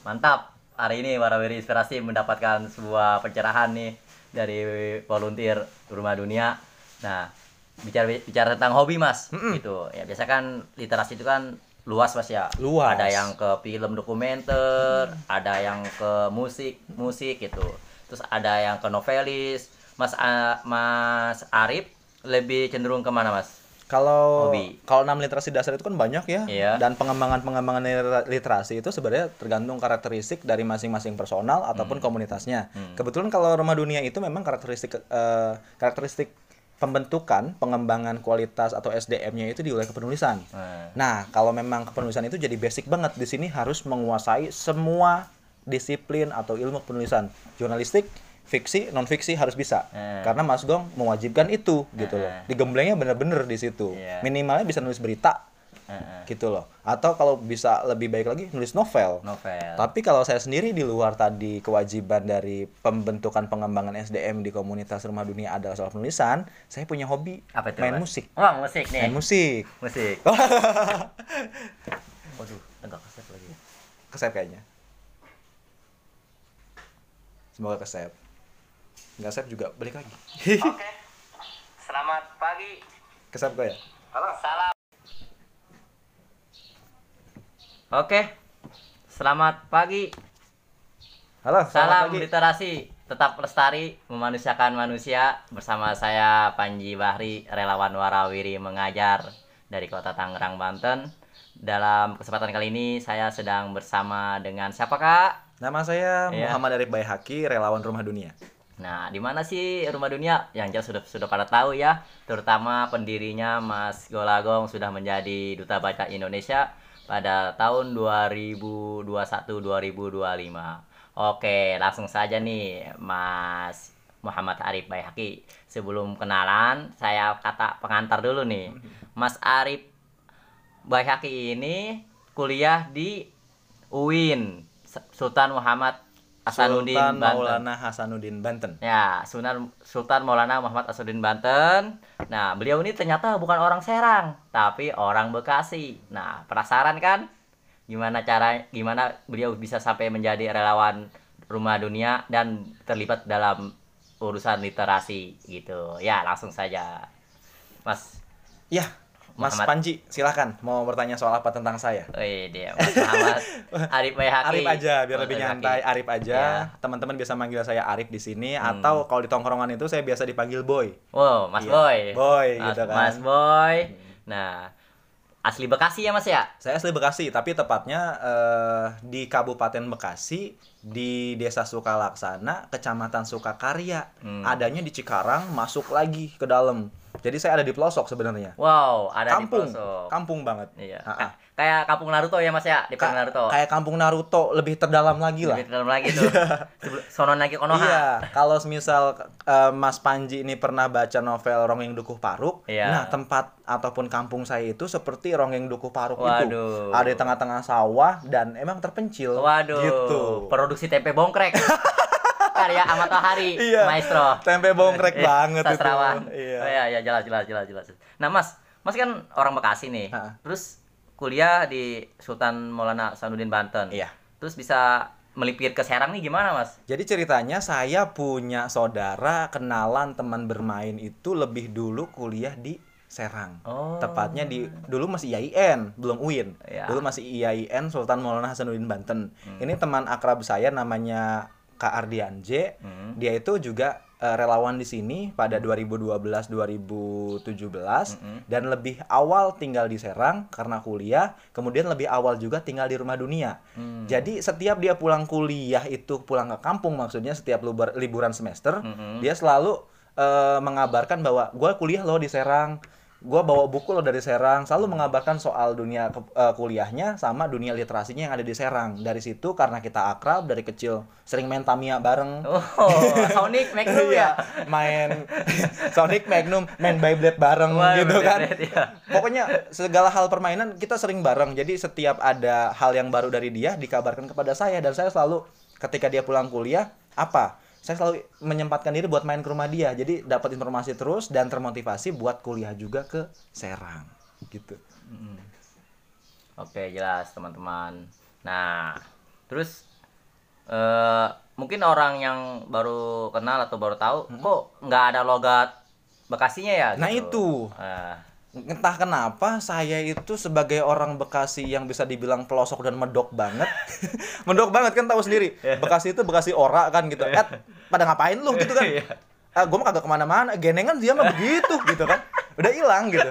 Mantap. Hari ini Warawiri Inspirasi mendapatkan sebuah pencerahan nih dari volunteer Rumah Dunia. Nah, bicara bicara tentang hobi, Mas. Mm-mm. Gitu. Ya, biasa kan literasi itu kan luas, Mas ya. Luas. Ada yang ke film dokumenter, ada yang ke musik, musik gitu. Terus ada yang ke novelis. Mas A- Mas Arif lebih cenderung ke mana, Mas? Kalau Hobi. kalau enam literasi dasar itu kan banyak ya. Iya. Dan pengembangan-pengembangan liter- literasi itu sebenarnya tergantung karakteristik dari masing-masing personal ataupun Hmm. komunitasnya. Kebetulan kalau rumah dunia itu memang karakteristik eh, karakteristik pembentukan, pengembangan kualitas atau SDM-nya itu di wilayah kepenulisan. Nah, Nah, kalau memang kepenulisan itu jadi basic banget di sini harus menguasai semua disiplin atau ilmu penulisan. Jurnalistik, fiksi, non fiksi harus bisa. Eh. Karena Mas Gong mewajibkan itu gitu loh. Eh. Digemblengnya bener-bener di situ. Iya. Minimalnya bisa nulis berita eh, gitu loh. Atau kalau bisa lebih baik lagi nulis novel. novel. Tapi kalau saya sendiri di luar tadi kewajiban dari pembentukan pengembangan SDM di komunitas rumah dunia adalah soal penulisan, saya punya hobi Apa itu? main Mas? musik. Wah, musik nih. Main musik. Musik. Waduh, enggak keset lagi. Kesep kayaknya. Semoga kesep. Nggak sep juga balik lagi. Oke. Selamat pagi. Kesep kok ya? Halo. Salam. Oke. Selamat pagi. Halo, selamat Salam pagi. literasi. Tetap lestari memanusiakan manusia bersama saya Panji Bahri, relawan warawiri mengajar dari Kota Tangerang, Banten. Dalam kesempatan kali ini saya sedang bersama dengan siapa Kak? Nama saya Iya. Muhammad Arif Bayhaki, relawan Rumah Dunia. Nah, di mana sih Rumah Dunia? Yang jelas sudah sudah pada tahu ya, terutama pendirinya Mas Golagong sudah menjadi duta baca Indonesia pada tahun 2021-2025. Oke, langsung saja nih Mas Muhammad Arif Bayhaki. Sebelum kenalan, saya kata pengantar dulu nih. Mas Arif Bayhaki ini kuliah di UIN Sultan Muhammad Hasanuddin Sultan Banten. Maulana Hasanuddin Banten. Ya, Sunan Sultan Maulana Muhammad Asudin Banten. Nah, beliau ini ternyata bukan orang Serang, tapi orang Bekasi. Nah, penasaran kan? Gimana cara gimana beliau bisa sampai menjadi relawan Rumah Dunia dan terlibat dalam urusan literasi gitu. Ya, langsung saja. Mas Ya, Mas Muhammad. Panji, silakan mau bertanya soal apa tentang saya? Wih, dia Mas Muhammad Arif Bayhaki. Arif aja, biar Mas lebih Bayhaki. nyantai. Arif aja. Ya. Teman-teman biasa manggil saya Arif di sini Hmm. atau kalau di tongkrongan itu saya biasa dipanggil Boy. Wow, Mas Iya, Boy. Boy, Mas, gitu kan. Mas Boy. Nah, asli Bekasi ya Mas ya? Saya asli Bekasi, tapi tepatnya eh, di Kabupaten Bekasi, di Desa Sukalaksana, Kecamatan Sukakarya. Hmm. Adanya di Cikarang, masuk lagi ke dalam. Jadi saya ada di pelosok sebenarnya. Wow, ada Kampung, di pelosok. kampung banget. Iya. Ah. Ka- Kayak kampung Naruto ya Mas ya, di Ka- Naruto. Kayak kampung Naruto, lebih terdalam lagi lah. Lebih dalam lagi tuh. Sebelum- Sono lagi Konoha. Iya, kalau misal eh, Mas Panji ini pernah baca novel Rongeng Dukuh Paruk, Iya. nah tempat ataupun kampung saya itu seperti Rongeng Dukuh Paruk Waduh. itu. Ada di tengah-tengah sawah dan emang terpencil. Waduh. Gitu. Produksi tempe bongkrek. Karya Ahmad Tohari, Iya. maestro. Tempe bongkrek Eh, banget itu. sastrawan. Oh, iya, iya, jelas, jelas, jelas, jelas. Nah, Mas, Mas kan orang Bekasi nih. Ha. Terus kuliah di Sultan Maulana Hasanuddin Banten. Iya. Terus bisa melipir ke Serang nih gimana, Mas? Jadi ceritanya saya punya saudara kenalan teman bermain itu lebih dulu kuliah di Serang. Oh. Tepatnya di dulu masih IAIN, belum UIN. Iya. Dulu masih IAIN Sultan Maulana Hasanuddin Banten. Hmm. Ini teman akrab saya namanya Kak Ardian J. Hmm. Dia itu juga eh, relawan di sini pada 2012 2017 Hmm. dan lebih awal tinggal di Serang karena kuliah, kemudian lebih awal juga tinggal di rumah dunia. Hmm. Jadi setiap dia pulang kuliah itu pulang ke kampung maksudnya setiap libur- liburan semester, Mhm. dia selalu eh, mengabarkan bahwa gue kuliah loh di Serang, gue bawa buku loh dari Serang, selalu mengabarkan soal dunia ke- eh, kuliahnya sama dunia literasinya yang ada di Serang. Dari situ karena kita akrab dari kecil sering main Tamiya bareng. Oh, Sonic Magnum Iya, ya. main Sonic Magnum, main Beyblade bareng Wah, gitu kan. Iya. Pokoknya segala hal permainan kita sering bareng. Jadi setiap ada hal yang baru dari dia dikabarkan kepada saya dan saya selalu ketika dia pulang kuliah apa? Saya selalu menyempatkan diri buat main ke rumah dia. Jadi dapat informasi terus dan termotivasi buat kuliah juga ke Serang gitu. Oke, jelas teman-teman. Nah, terus eh mungkin orang yang baru kenal atau baru tahu kok nggak ada logat Bekasinya ya? Nah, gitu. itu. Nah, Entah kenapa saya itu sebagai orang Bekasi yang bisa dibilang pelosok dan medok banget. medok banget kan tahu sendiri. Bekasi itu Bekasi ora kan gitu. Eh, pada ngapain lu gitu kan? Iya. Ah, gue mah kagak ke mana-mana. Genengan dia mah begitu gitu kan. Udah hilang gitu.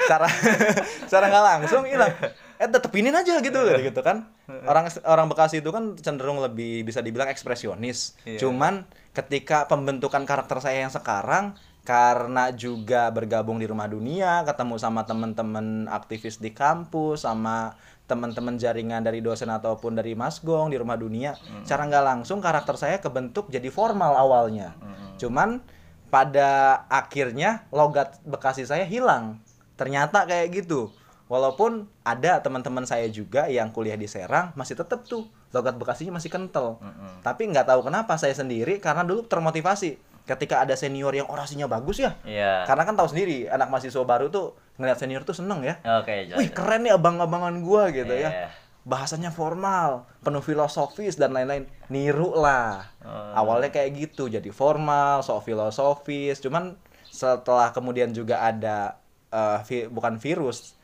secara secara nggak langsung hilang eh tetepinin aja gitu gitu kan orang orang Bekasi itu kan cenderung lebih bisa dibilang ekspresionis Iya. cuman ketika pembentukan karakter saya yang sekarang karena juga bergabung di rumah dunia ketemu sama teman-teman aktivis di kampus sama teman-teman jaringan dari dosen ataupun dari Masgong di rumah dunia cara nggak langsung karakter saya kebentuk jadi formal awalnya. Cuman pada akhirnya logat Bekasi saya hilang. Ternyata kayak gitu. Walaupun ada teman-teman saya juga yang kuliah di Serang masih tetap tuh. Logat Bekasinya masih kental. Mm-mm. tapi nggak tahu kenapa saya sendiri karena dulu termotivasi ketika ada senior yang orasinya bagus ya Iya. karena kan tahu sendiri anak mahasiswa baru tuh ngeliat senior tuh seneng ya Oke, jelas. wih keren nih abang-abangan gua gitu Iya. ya bahasanya formal penuh filosofis dan lain-lain niru lah Oh. awalnya kayak gitu jadi formal so filosofis cuman setelah kemudian juga ada eh, vi- bukan virus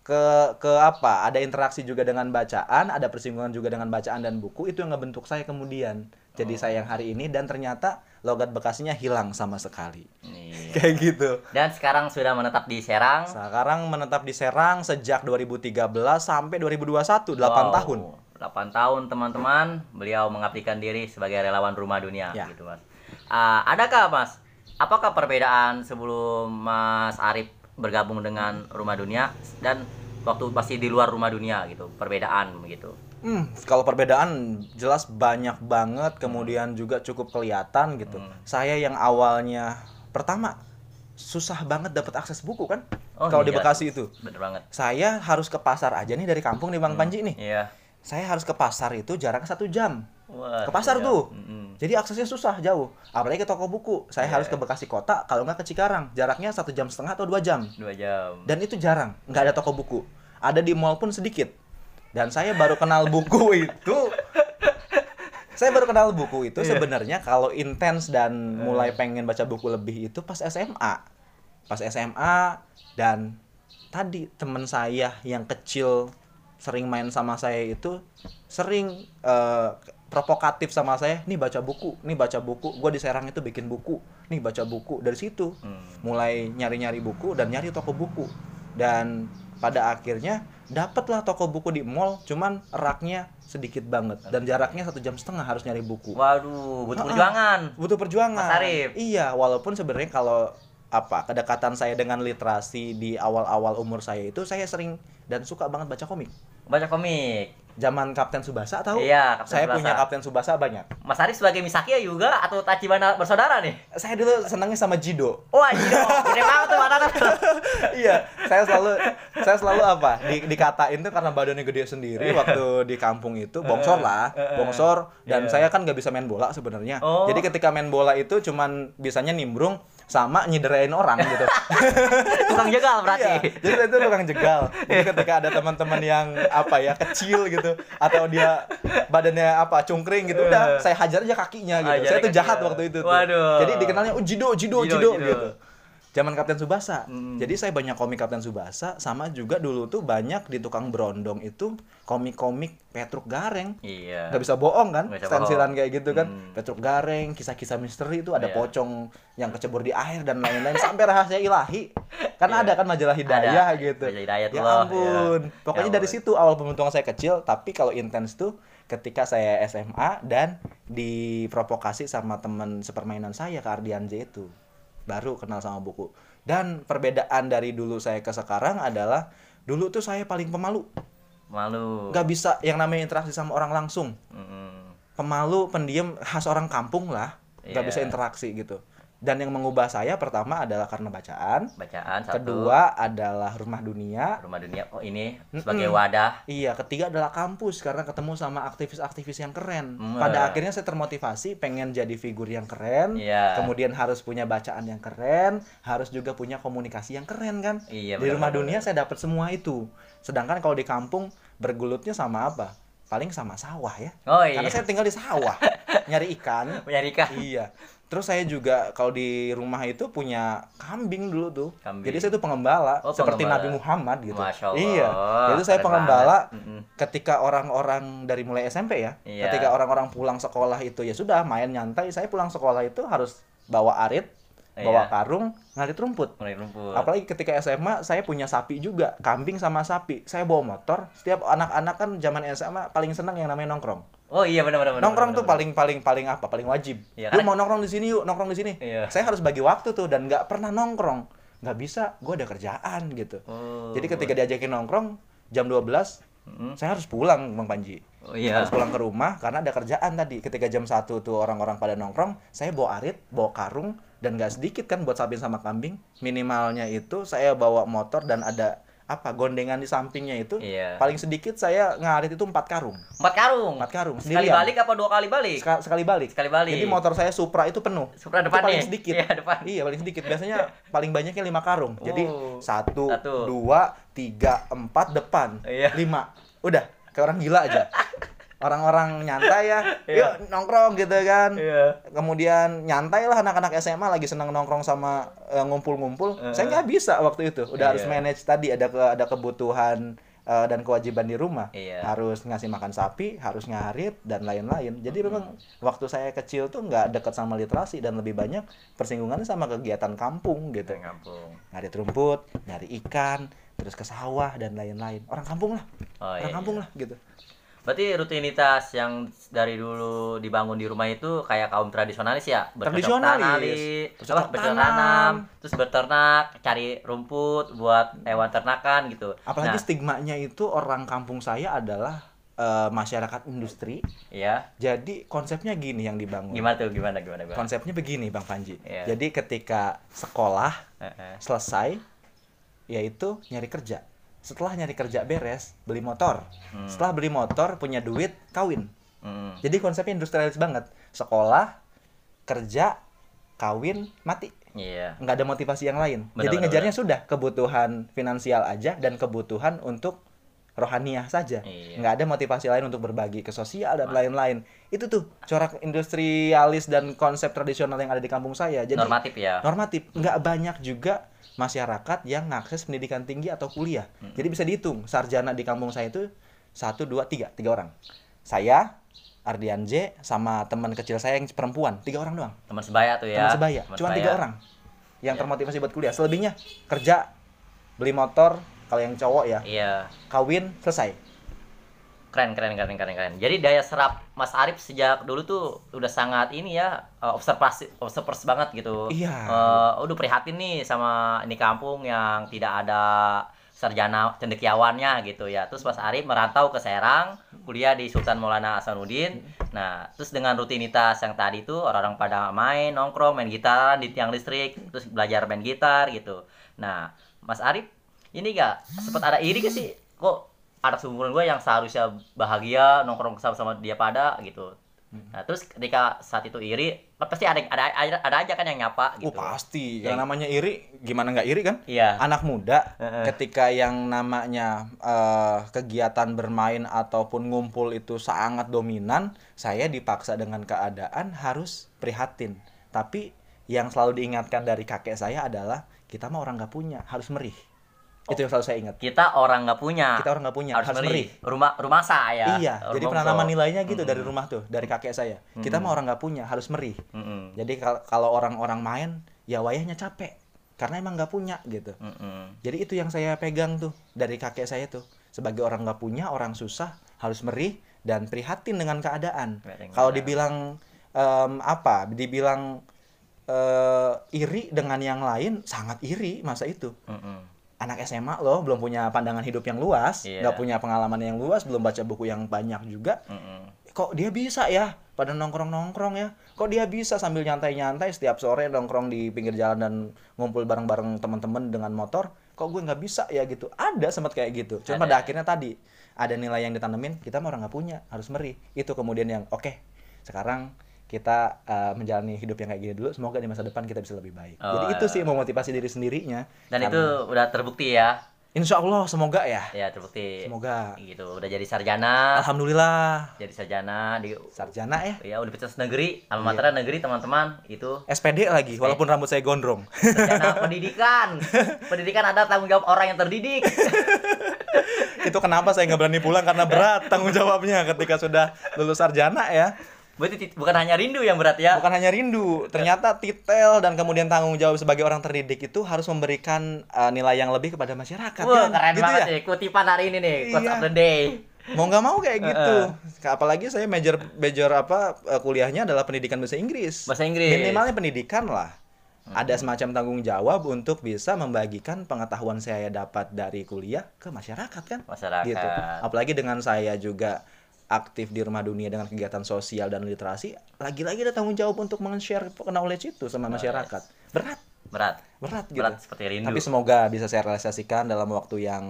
ke ke apa ada interaksi juga dengan bacaan ada persinggungan juga dengan bacaan dan buku itu yang ngebentuk saya kemudian jadi Oh. saya yang hari ini dan ternyata logat bekasinya hilang sama sekali Iya. kayak gitu Dan sekarang sudah menetap di Serang. sekarang menetap di Serang sejak 2013 sampai 2021 8 Wow, tahun 8 tahun teman-teman beliau mengabdikan diri sebagai relawan rumah dunia Ya. gitu mas. Ah, adakah mas? Apakah perbedaan sebelum Mas Arif bergabung dengan rumah dunia dan waktu masih di luar rumah dunia gitu perbedaan begitu? Hmm, kalau perbedaan jelas banyak banget, kemudian juga cukup kelihatan gitu. Hmm. Saya yang awalnya pertama susah banget dapat akses buku kan? Oh, kalau di iya. Bekasi itu, Bener banget. saya harus ke pasar aja nih dari kampung di Bang Panji nih. Iya. Saya harus ke pasar itu jaraknya satu jam. Wah, Ke pasar iya. tuh. Mm-mm. Jadi aksesnya susah jauh. Apalagi ke toko buku. Saya Iya. harus ke Bekasi kota, kalau nggak ke Cikarang. Jaraknya satu jam setengah atau dua jam. Dua jam. Dan itu jarang, nggak ada toko buku. Ada di mall pun sedikit. Dan saya baru kenal buku itu. Saya baru kenal buku itu Iya. sebenarnya kalau intens dan mulai pengen baca buku lebih itu pas SMA. Pas SMA dan tadi teman saya yang kecil sering main sama saya itu sering eh, provokatif sama saya, nih baca buku, nih baca buku, gue di Serang itu bikin buku, nih baca buku dari situ Hmm. mulai nyari-nyari buku dan nyari toko buku dan pada akhirnya dapatlah toko buku di mall cuman raknya sedikit banget dan jaraknya satu jam setengah harus nyari buku Waduh, butuh Ah, perjuangan. butuh perjuangan Mas Arif. iya walaupun sebenarnya kalau apa kedekatan saya dengan literasi di awal-awal umur saya itu saya sering dan suka banget baca komik Baca komik. Zaman Kapten Subasa tahu Iya, Kapten saya Tsubasa. punya Kapten Subasa banyak Mas Arif sebagai Misakia juga atau Tachibana bersaudara nih? saya dulu senangnya sama Jido Wah, Jido. Gede banget tuh mata iya, saya selalu saya selalu apa? Di, dikatain tuh karena badannya gede sendiri waktu di kampung itu bongsor lah, bongsor dan Iya. saya kan nggak bisa main bola sebenarnya. Oh. Jadi ketika main bola itu cuman bisanya nimbrung sama nyederain orang gitu. Tukang jegal berarti. Iya, jadi itu tukang jegal. Jadi ketika ada teman-teman yang apa ya kecil gitu atau dia badannya apa cungkring gitu, udah saya hajar aja kakinya gitu. Saya tuh jahat waktu itu. Tuh. Waduh. Jadi dikenalnya oh jido jido Jido, jido, jido. gitu. Zaman Kapten Subasa. Hmm. Jadi saya banyak komik Kapten Subasa sama juga dulu tuh banyak di tukang berondong itu komik-komik Petruk Gareng. Iya. Nggak bisa bohong kan? Bisa Stensilan bohong. kayak gitu kan. Hmm. Petruk Gareng, kisah-kisah misteri itu ada Iya. pocong yang kecebur di air dan lain-lain sampai rahasia ilahi. Kan Iya. ada kan majalah Hidayah Ada. gitu. Majalah Hidayah ya loh, ampun. iya. Pokoknya Ya dari situ awal pembentukan saya kecil, tapi kalau intens tuh ketika saya SMA dan diprovokasi sama teman sepermainan saya ke Ardian J itu. Baru kenal sama buku. Dan perbedaan dari dulu saya ke sekarang adalah dulu tuh saya paling pemalu. Malu. Nggak bisa yang namanya interaksi sama orang langsung Mm-mm. pemalu, pendiam, khas orang kampung lah, nggak Iya. bisa interaksi gitu. Dan yang mengubah saya pertama adalah karena bacaan, Bacaan satu. kedua adalah rumah dunia, Rumah dunia. Oh ini sebagai wadah. iya, ketiga adalah kampus karena ketemu sama aktivis-aktivis yang keren. Hmm. Pada akhirnya saya termotivasi pengen jadi figur yang keren, Iya. kemudian harus punya bacaan yang keren, harus juga punya komunikasi yang keren kan. Iya. di benar, rumah benar, dunia saya dapat semua itu. Sedangkan kalau di kampung bergulutnya sama apa? Paling sama sawah ya. Oh iya. Karena saya tinggal di sawah, nyari ikan. Mencari ikan. iya. Terus saya juga kalau di rumah itu punya kambing dulu tuh. Kambing. Jadi saya tuh pengembala, Oh, seperti pengembala. Nabi Muhammad gitu. Masya Allah. Iya. Jadi saya pengembala banget. Ketika orang-orang dari mulai SMP ya. Iya. Ketika orang-orang pulang sekolah itu ya sudah main nyantai, saya pulang sekolah itu harus bawa arit bawa Iya. karung ngarit rumput Mulai rumput. apalagi ketika SMA saya punya sapi juga kambing sama sapi saya bawa motor setiap anak-anak kan zaman SMA paling senang yang namanya nongkrong Oh iya benar benar. nongkrong benar, tuh paling paling paling apa paling wajib Iya, yuk karena- mau nongkrong di sini yuk nongkrong di sini Iya. saya harus bagi waktu tuh dan nggak pernah nongkrong nggak bisa gue ada kerjaan gitu Oh. jadi ketika diajakin nongkrong jam 12 Mm. saya harus pulang bang Panji Oh iya. harus pulang ke rumah karena ada kerjaan tadi ketika jam 1 tuh orang-orang pada nongkrong saya bawa arit bawa karung dan nggak sedikit kan buat sapi sama kambing minimalnya itu saya bawa motor dan ada apa gondengan di sampingnya itu Iya. paling sedikit saya ngarit itu empat karung Empat karung. empat karung Sekali sendirian. balik apa dua kali balik? Seka- sekali balik Sekali balik. jadi motor saya Supra itu penuh Supra Itu depan paling sedikit Iya, depan. iya paling sedikit biasanya paling banyaknya lima karung jadi Oh. satu, Satu. dua tiga empat depan Iya. lima udah kayak orang gila aja orang-orang nyantai ya Iya. yuk nongkrong gitu kan Iya. kemudian nyantai lah anak-anak SMA lagi senang nongkrong sama eh, ngumpul-ngumpul Eh. saya nggak bisa waktu itu udah harus Iya. manage tadi ada ke ada kebutuhan eh, dan kewajiban di rumah Iya. harus ngasih makan sapi harus ngarit dan lain-lain jadi memang waktu saya kecil tuh nggak dekat sama literasi dan lebih banyak persinggungannya sama kegiatan kampung gitu kampung. ngarit rumput nyari ikan terus ke sawah dan lain-lain orang kampung lah Oh, orang iya. kampung lah gitu Berarti rutinitas yang dari dulu dibangun di rumah itu kayak kaum tradisionalis ya, bercocok Tradisionalis. tanam, Bercocok tanam. tanam, terus beternak, cari rumput buat hewan ternakan gitu. apalagi Nah, stigmanya itu orang kampung saya adalah eh, masyarakat industri iya. jadi konsepnya gini yang dibangun Gimana tuh? Gimana gimana gimana? konsepnya begini bang Panji Iya. jadi ketika sekolah Heeh. selesai yaitu nyari kerja setelah nyari kerja beres beli motor Hmm. setelah beli motor punya duit kawin Hmm. jadi konsepnya industrialis banget sekolah kerja kawin mati Iya. nggak ada motivasi yang lain Benar, jadi benar, ngejarnya sudah kebutuhan finansial aja dan kebutuhan untuk rohaniah saja. Iya. nggak ada motivasi lain untuk berbagi ke sosial dan lain-lain. Itu tuh corak industrialis dan konsep tradisional yang ada di kampung saya. Jadi Normatif ya. normatif. Nggak banyak juga masyarakat yang ngakses pendidikan tinggi atau kuliah. Hmm. jadi bisa dihitung sarjana di kampung saya itu satu dua tiga. Tiga orang. Saya Ardian J sama teman kecil saya yang perempuan. Tiga orang doang. Teman sebaya tuh ya. teman sebaya. Teman cuma sebaya. tiga orang yang Ya. termotivasi buat kuliah. Selebihnya kerja beli motor kalau yang cowok ya Iya. kawin selesai Keren keren keren keren keren. Jadi daya serap Mas Arif sejak dulu tuh udah sangat ini ya eh, observasi observers banget gitu. Iya. Eh, udah prihatin nih sama ini kampung yang tidak ada sarjana cendekiawannya gitu ya. Terus Mas Arif merantau ke Serang, kuliah di Sultan Maulana Hasanuddin. Nah, terus dengan rutinitas yang tadi tuh orang-orang pada main, nongkrong, main gitar di tiang listrik, terus belajar main gitar gitu. Nah, Mas Arif ini gak sempat ada iri gak sih? Kok anak seumuran gue yang seharusnya bahagia nongkrong sama-sama dia pada gitu. Nah, terus ketika saat itu iri, pasti ada ada ada, ada aja kan yang nyapa oh gitu. pasti Ya. yang namanya iri gimana nggak iri kan Iya. anak muda Heeh. ketika yang namanya eh, kegiatan bermain ataupun ngumpul itu sangat dominan, saya dipaksa dengan keadaan harus prihatin. Tapi yang selalu diingatkan dari kakek saya adalah kita mah orang nggak punya, harus merih. Itu yang selalu saya ingat. Kita orang nggak punya. Kita orang nggak punya, harus, harus merih. Rumah rumah saya. Iya, Rumah jadi penanaman nilainya gitu dari Mm-mm. rumah tuh, dari kakek saya. Kita mah orang nggak punya, harus merih. Mm-mm. Jadi kal- kalau orang-orang main, ya wayahnya capek, karena emang nggak punya gitu. Mm-mm. Jadi itu yang saya pegang tuh dari kakek saya tuh. Sebagai orang nggak punya, orang susah, harus merih dan prihatin dengan keadaan. Kalau dibilang em, apa? Dibilang eh, iri dengan yang lain, sangat iri masa itu. Mm-mm. Anak SMA loh, belum punya pandangan hidup yang luas, Iya. nggak punya pengalaman yang luas, belum baca buku yang banyak juga. Mm-mm. Kok dia bisa ya? Pada nongkrong-nongkrong ya. Kok dia bisa sambil nyantai-nyantai setiap sore nongkrong di pinggir jalan dan ngumpul bareng-bareng teman-teman dengan motor? Kok gue nggak bisa ya gitu? Ada sempat kayak gitu. Cuma Ada. pada akhirnya tadi ada nilai yang ditanemin, kita mah orang nggak punya, harus merih. Itu kemudian yang oke. sekarang kita uh, menjalani hidup yang kayak gini dulu. Semoga di masa depan kita bisa lebih baik. Oh, Jadi itu ya. sih memotivasi diri sendirinya. Dan Karena- itu udah terbukti ya. Insya Allah semoga ya. Ya, terbukti. Semoga. Gitu, udah jadi sarjana, Alhamdulillah jadi sarjana di sarjana ya. ya Universitas Negeri, alma Iya. negeri teman-teman. Itu SPD lagi, walaupun rambut saya gondrong. sarjana pendidikan. Pendidikan ada tanggung jawab orang yang terdidik. itu kenapa saya nggak berani pulang karena berat tanggung jawabnya ketika sudah lulus sarjana ya Berarti bukan hanya rindu yang berat ya. bukan hanya rindu ternyata titel dan kemudian tanggung jawab sebagai orang terdidik itu harus memberikan uh, nilai yang lebih kepada masyarakat Wah, kan? keren gitu banget ya nih kutipan hari ini nih, quotes Iya. of the day. mau nggak mau kayak gitu apalagi saya major major apa uh, kuliahnya adalah pendidikan bahasa Inggris Bahasa Inggris. minimalnya pendidikan lah ada semacam tanggung jawab untuk bisa membagikan pengetahuan saya dapat dari kuliah ke masyarakat kan Masyarakat. gitu apalagi dengan saya juga aktif di rumah dunia dengan kegiatan sosial dan literasi lagi-lagi ada tanggung jawab untuk meng-share knowledge itu sama masyarakat berat Berat. berat gitu Berat seperti rindu. tapi semoga bisa saya realisasikan dalam waktu yang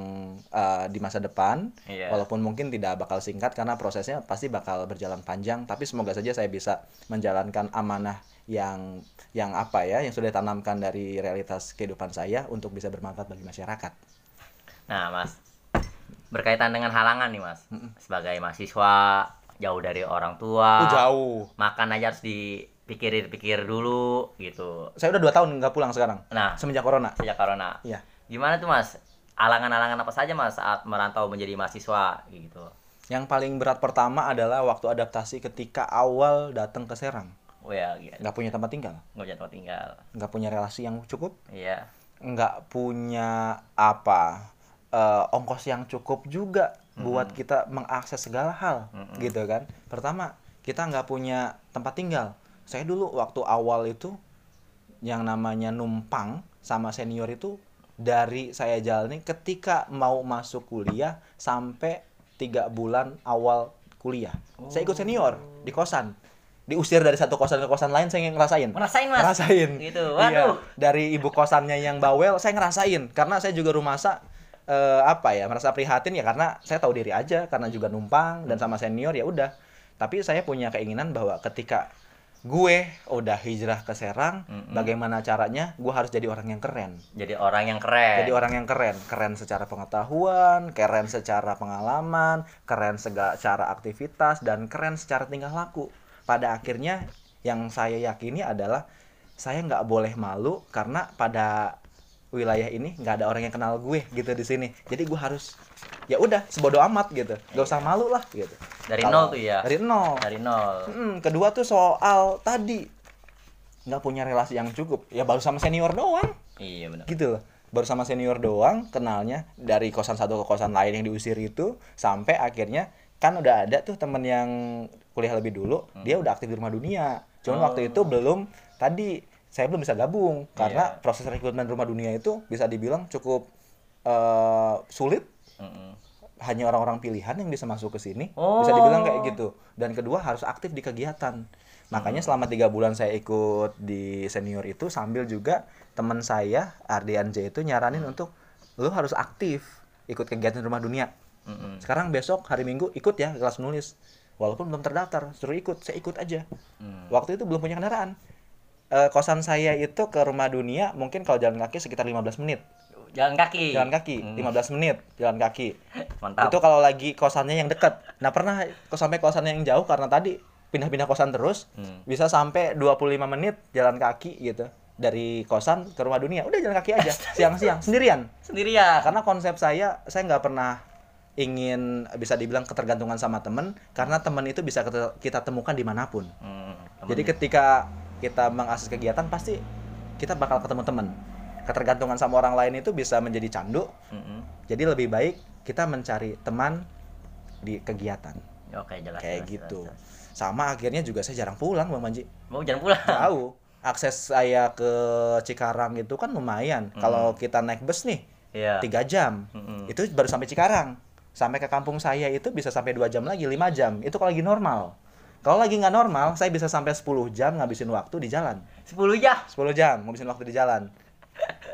uh, di masa depan Iya. walaupun mungkin tidak bakal singkat karena prosesnya pasti bakal berjalan panjang tapi semoga saja saya bisa menjalankan amanah yang yang apa ya yang sudah ditanamkan dari realitas kehidupan saya untuk bisa bermanfaat bagi masyarakat Nah, Mas. Berkaitan dengan halangan nih, Mas. Sebagai mahasiswa jauh dari orang tua. Oh, jauh Makan aja harus dipikir-pikir dulu gitu. saya udah dua tahun nggak pulang sekarang Nah, semenjak corona sejak corona. Iya. Gimana tuh, Mas? Halangan-halangan apa saja, Mas, saat merantau menjadi mahasiswa gitu. yang paling berat pertama adalah waktu adaptasi ketika awal datang ke Serang Oh ya, gitu. nggak punya tempat tinggal Nggak punya tempat tinggal. nggak punya relasi yang cukup Iya. nggak punya apa eh, ongkos yang cukup juga buat kita mengakses segala hal gitu kan. Pertama kita nggak punya tempat tinggal. Saya dulu waktu awal itu yang namanya numpang sama senior itu dari saya jalani ketika mau masuk kuliah sampai tiga bulan awal kuliah. Saya ikut senior di kosan. Diusir dari satu kosan ke kosan lain saya ngerasain. Ngerasain, Mas? ngerasain. Gitu. Iya. Waduh. dari ibu kosannya yang bawel saya ngerasain. Karena saya juga rumasa eh, apa ya merasa prihatin ya karena saya tahu diri aja karena juga numpang dan sama senior ya udah. Tapi saya punya keinginan bahwa ketika gue udah hijrah ke Serang bagaimana caranya gue harus jadi orang yang keren. Jadi orang yang keren. jadi orang yang keren. Keren secara pengetahuan keren secara pengalaman keren secara aktivitas dan keren secara tingkah laku. Pada akhirnya yang saya yakini adalah saya nggak boleh malu karena pada wilayah ini nggak ada orang yang kenal gue gitu di sini. Jadi gue harus ya udah sebodoh amat gitu. Gak usah malu lah gitu. Dari Kalau- nol tuh ya? dari nol. Dari nol. Mm, kedua tuh soal tadi. Nggak punya relasi yang cukup. Ya baru sama senior doang. Iya benar. gitu loh. Baru sama senior doang kenalnya dari kosan satu ke kosan lain yang diusir itu sampai akhirnya kan udah ada tuh temen yang kuliah lebih dulu dia udah aktif di rumah dunia. Cuman waktu itu belum tadi saya belum bisa gabung. Karena proses rekrutmen rumah dunia itu bisa dibilang cukup eh, sulit. Mm-mm. hanya orang-orang pilihan yang bisa masuk ke sini. Oh. bisa dibilang kayak gitu. Dan kedua harus aktif di kegiatan. Makanya selama tiga bulan saya ikut di senior itu sambil juga teman saya Ardian J itu nyaranin untuk lu harus aktif ikut kegiatan rumah dunia. Mm-mm. sekarang besok hari minggu ikut ya kelas menulis. Walaupun belum terdaftar suruh ikut saya ikut aja. Hmm. waktu itu belum punya kendaraan Eh, kosan saya itu ke rumah dunia mungkin kalau jalan kaki sekitar 15 menit Jalan kaki. jalan kaki Hmm. 15 menit jalan kaki Mantap. itu kalau lagi kosannya yang dekat. Nah, pernah sampai kosannya yang jauh karena tadi pindah-pindah kosan terus. Hmm. Bisa sampai 25 menit jalan kaki gitu. Dari kosan ke rumah dunia. Udah jalan kaki aja siang-siang sendirian. Sendirian. Karena konsep saya saya nggak pernah ingin bisa dibilang ketergantungan sama temen karena temen itu bisa kita- kita temukan di mana pun. Hmm, Jadi ketika kita mengakses kegiatan pasti kita bakal ketemu temen. Ketergantungan sama orang lain itu bisa menjadi candu. Mm-mm. Jadi lebih baik kita mencari teman di kegiatan Oke, jelas. kayak jelas, gitu. jelas, jelas. Sama akhirnya juga saya jarang pulang Bang Manji. Mau jangan pulang. Jauh. Akses saya ke Cikarang itu kan lumayan. Kalau kita naik bus nih Iya. tiga jam, Mm-mm. itu baru sampai Cikarang. Sampai ke kampung saya itu bisa sampai dua jam lagi, lima jam. Itu kalau lagi normal. Kalau lagi nggak normal, saya bisa sampai 10 jam ngabisin waktu di jalan. 10 ya. 10 jam ngabisin waktu di jalan.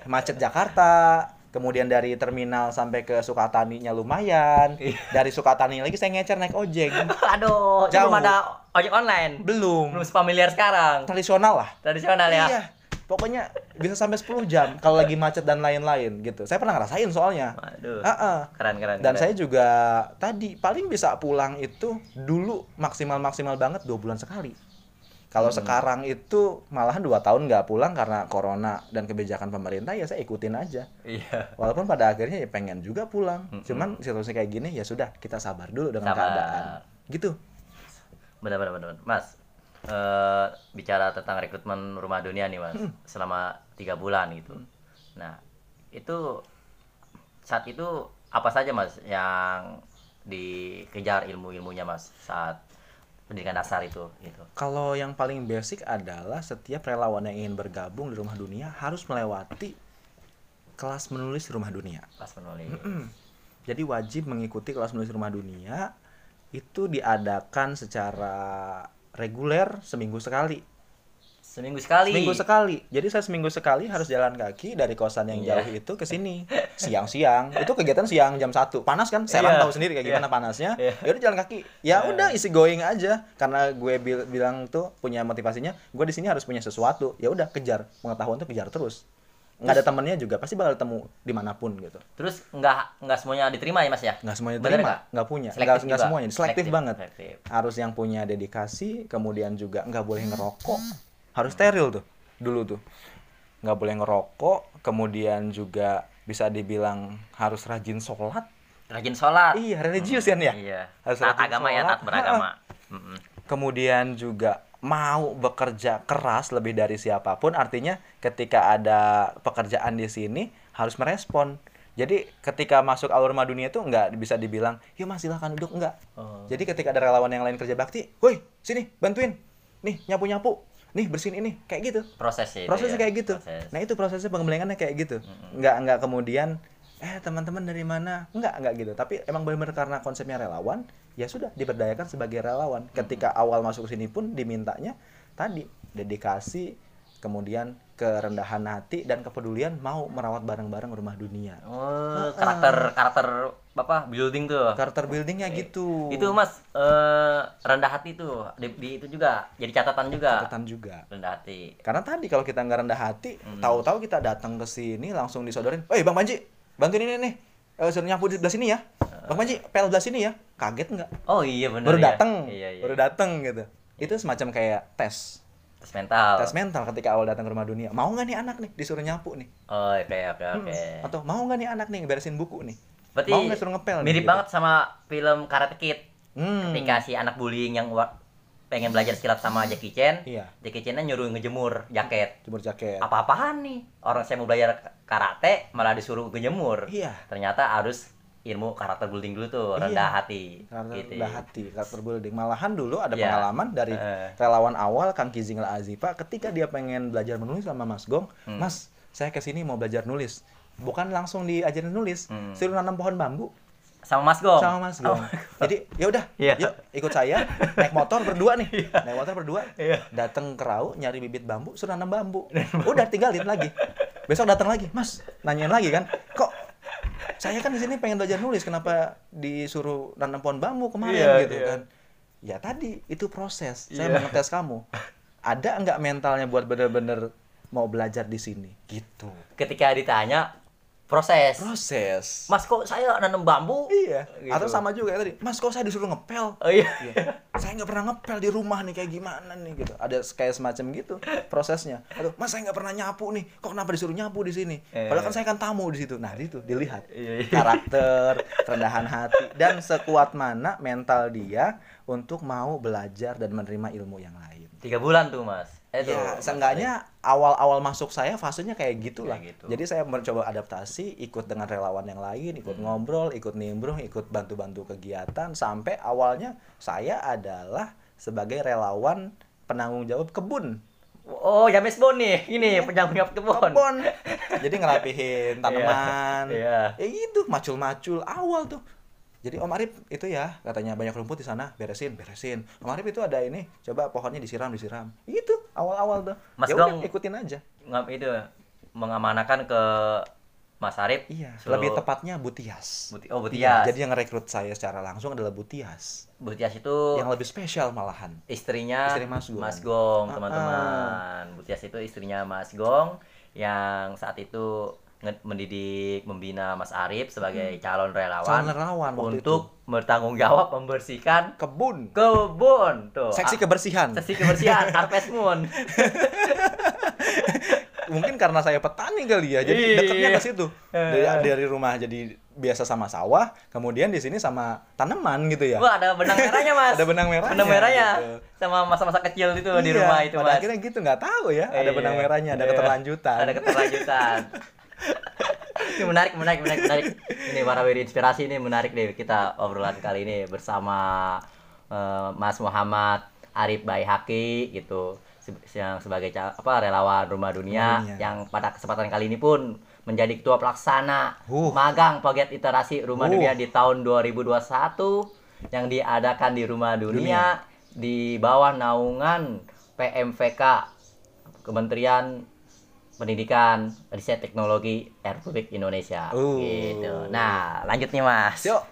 Macet Jakarta, kemudian dari terminal sampai ke Sukataninya lumayan. Dari Sukatani lagi saya ngecer naik ojek. Aduh, Jauh. belum ada ojek online. Belum. Belum familiar sekarang. Tradisional lah. Tradisional ya. Iya. Pokoknya bisa sampai 10 jam kalau lagi macet dan lain-lain gitu. Saya pernah ngerasain soalnya. Waduh. Heeh. Keren keren. Dan keren. saya juga tadi paling bisa pulang itu dulu maksimal-maksimal banget dua bulan sekali. Kalau Hmm. sekarang itu malahan dua tahun nggak pulang karena corona dan kebijakan pemerintah ya saya ikutin aja. Iya. Walaupun pada akhirnya ya pengen juga pulang. Mm-mm. Cuman situasi kayak gini ya sudah kita sabar dulu dengan Sabar. keadaan. Gitu. Benar. benar. Mas, eh, bicara tentang rekrutmen rumah dunia nih mas selama tiga bulan gitu. Nah itu saat itu apa saja mas yang dikejar ilmu-ilmunya mas saat pendidikan dasar itu gitu? Kalau yang paling basic adalah setiap relawan yang ingin bergabung di Rumah Dunia harus melewati kelas menulis Rumah Dunia. pas menulis. Jadi wajib mengikuti kelas menulis Rumah Dunia itu diadakan secara reguler seminggu sekali. seminggu sekali Seminggu sekali. Jadi saya seminggu sekali harus jalan kaki dari kosan yang Iya. jauh itu ke sini. Siang-siang. Itu kegiatan siang jam 1. Panas kan? Serang Iya. tahu sendiri kayak Iya. gimana panasnya. Iya. Ya udah jalan kaki. Ya udah isi going aja. Karena gue bil- bilang tuh punya motivasinya, gue di sini harus punya sesuatu. Ya udah kejar. Pengetahuan tuh kejar terus. Nggak ada temennya juga pasti bakal ketemu di mana pun gitu. terus nggak nggak semuanya diterima ya mas ya Nggak semuanya Bener terima, nggak? punya, nggak semuanya, selektif, banget. selektif. Harus yang punya dedikasi, kemudian juga nggak boleh ngerokok, harus steril tuh dulu tuh, nggak boleh ngerokok, kemudian juga bisa dibilang harus rajin sholat, rajin sholat iya religius kan ya, iya Harus taat agama ya sholat. taat beragama Mm-mm. kemudian juga mau bekerja keras lebih dari siapa pun, artinya ketika ada pekerjaan di sini harus merespon. Jadi ketika masuk alur rumah dunia itu nggak bisa dibilang, yuk mas silahkan duduk nggak. Oh. Jadi ketika ada relawan yang lain kerja bakti, woi sini bantuin, nih nyapu nyapu, nih bersihin ini, kayak gitu. proses ya itu Prosesnya ya? kayak gitu. Proses. Nah itu prosesnya pengembangannya kayak gitu. Nggak nggak kemudian, eh teman-teman dari mana? Nggak nggak gitu. Tapi emang benar-benar karena konsepnya relawan, ya sudah diberdayakan sebagai relawan. Ketika awal masuk sini pun dimintanya tadi dedikasi, kemudian kerendahan hati dan kepedulian mau merawat bareng-bareng rumah dunia. oh karakter karakter apa building tuh Karakter buildingnya gitu. itu mas eh, rendah hati tuh di, di itu juga jadi catatan juga catatan juga. rendah hati Karena tadi kalau kita nggak rendah hati, Hmm. tahu-tahu kita datang ke sini langsung disodorin, "Eh, Bang Panji, bantuin ini nih. Eh, suruh nyapu di sini ya. Bang Panji, pel sebelah sini ya." Kaget nggak? oh iya benar Baru ya. datang. iya, iya. Baru datang gitu. Itu semacam kayak tes. tes mental Tes mental ketika awal datang ke rumah dunia. Mau nggak nih anak nih disuruh nyapu nih? oh oke oke Hmm. oke Atau mau nggak nih anak nih beresin buku nih? berarti mau nggak suruh ngepel nih, mirip gitu? banget sama film Karate Kid Hmm. ketika si anak bullying yang pengen belajar silat sama Jackie Chan Iya. Jackie Chan nyuruh ngejemur jaket Jemur jaket. apa-apaan nih orang saya mau belajar karate malah disuruh ngejemur Iya. ternyata harus ilmu karakter building dulu tuh Iya. rendah hati Karakter gitu rendah hati, karakter building. Malahan dulu ada Iya. pengalaman dari Eh. relawan awal Kang Kizing Azifa ketika dia pengen belajar menulis sama Mas Gong, Hmm. Mas, saya ke sini mau belajar nulis. Bukan langsung diajarin nulis, Hmm. suruh nanam pohon bambu sama Mas Gong sama Mas Gong. Oh. Jadi ya udah, Iya. yuk ikut saya naik motor berdua nih. Naik motor berdua. Iya. Datang ke Rau nyari bibit bambu, suruh nanam bambu. Udah tinggalin lagi. Besok datang lagi, Mas, nanyain lagi kan. Kok saya kan di sini pengen belajar nulis, kenapa disuruh nanam pohon bambu kemarin Iya, gitu iya. kan? Ya tadi itu proses. Saya Iya. mau ngetes kamu. Ada nggak mentalnya buat bener-bener mau belajar di sini? Gitu. ketika ditanya proses Proses. Mas kok saya nanam bambu Iya. Gitu. Atau sama juga tadi, Mas kok saya disuruh ngepel? oh iya Iya. saya nggak pernah ngepel di rumah nih kayak gimana nih gitu ada kayak semacam gitu prosesnya aduh mas saya nggak pernah nyapu nih kok kenapa disuruh nyapu di sini Eh. padahal kan saya kan tamu di situ nah itu dilihat Iya, iya. karakter kerendahan hati dan sekuat mana mental dia untuk mau belajar dan menerima ilmu yang lain tiga bulan tuh mas tuh, ya Mas seenggaknya awal-awal masuk saya fasenya kayak gitulah. Kayak gitu. jadi saya mencoba adaptasi ikut dengan relawan yang lain ikut Hmm. ngobrol ikut nimbrung ikut bantu-bantu kegiatan sampai awalnya saya adalah sebagai relawan penanggung jawab kebun. Oh James Bond nih. Ini penjaga kebun kebun. Jadi ngerapihin tanaman. Iya. ya gitu macul-macul. Awal tuh jadi Om Arif itu ya katanya banyak rumput di sana beresin beresin Om Arif itu ada ini coba pohonnya disiram disiram itu awal-awal tuh Mas ya udah Gong- ikutin aja ngap itu mengamanakan ke Mas Arif Iya, suruh- lebih tepatnya Butias. Buti- oh Iya, Butias jadi yang ngerekrut saya secara langsung adalah Butias. Butias itu Yang lebih spesial malahan. istrinya Istri Mas Gong. Gong, Ah, teman-teman. Butias itu istrinya Mas Gong yang saat itu mendidik membina Mas Arif sebagai calon relawan, Hmm. Calon relawan untuk bertanggung jawab membersihkan Kebun. kebun tuh. Seksi kebersihan. seksi kebersihan Harvest Moon. Mungkin karena saya petani kali ya, jadi Iya. dekatnya ke situ. Dari, dari rumah jadi biasa sama sawah, kemudian di sini sama tanaman gitu ya. Wah, ada benang merahnya, Mas. Ada benang merahnya, Benang merahnya. gitu. Sama masa-masa kecil itu di Iya, rumah itu, pada Mas. akhirnya gitu nggak tahu ya, ada Iya. benang merahnya, ada Iya. keterlanjutan. Ada keterlanjutan. ini menarik, menarik, menarik, menarik. Ini para wiri inspirasi ini menarik deh kita obrolan kali ini bersama eh, Mas Muhammad Arif Baihaki gitu yang sebagai apa relawan Rumah Dunia, Dunia. yang pada kesempatan kali ini pun menjadi ketua pelaksana Uh. magang proyek iterasi Rumah Uh. Dunia di tahun 2021 yang diadakan di Rumah Dunia, di bawah naungan PMVK Kementerian Pendidikan, Riset Teknologi Republik Indonesia. Uh. Gitu. Nah, lanjut nih Mas. Yuk.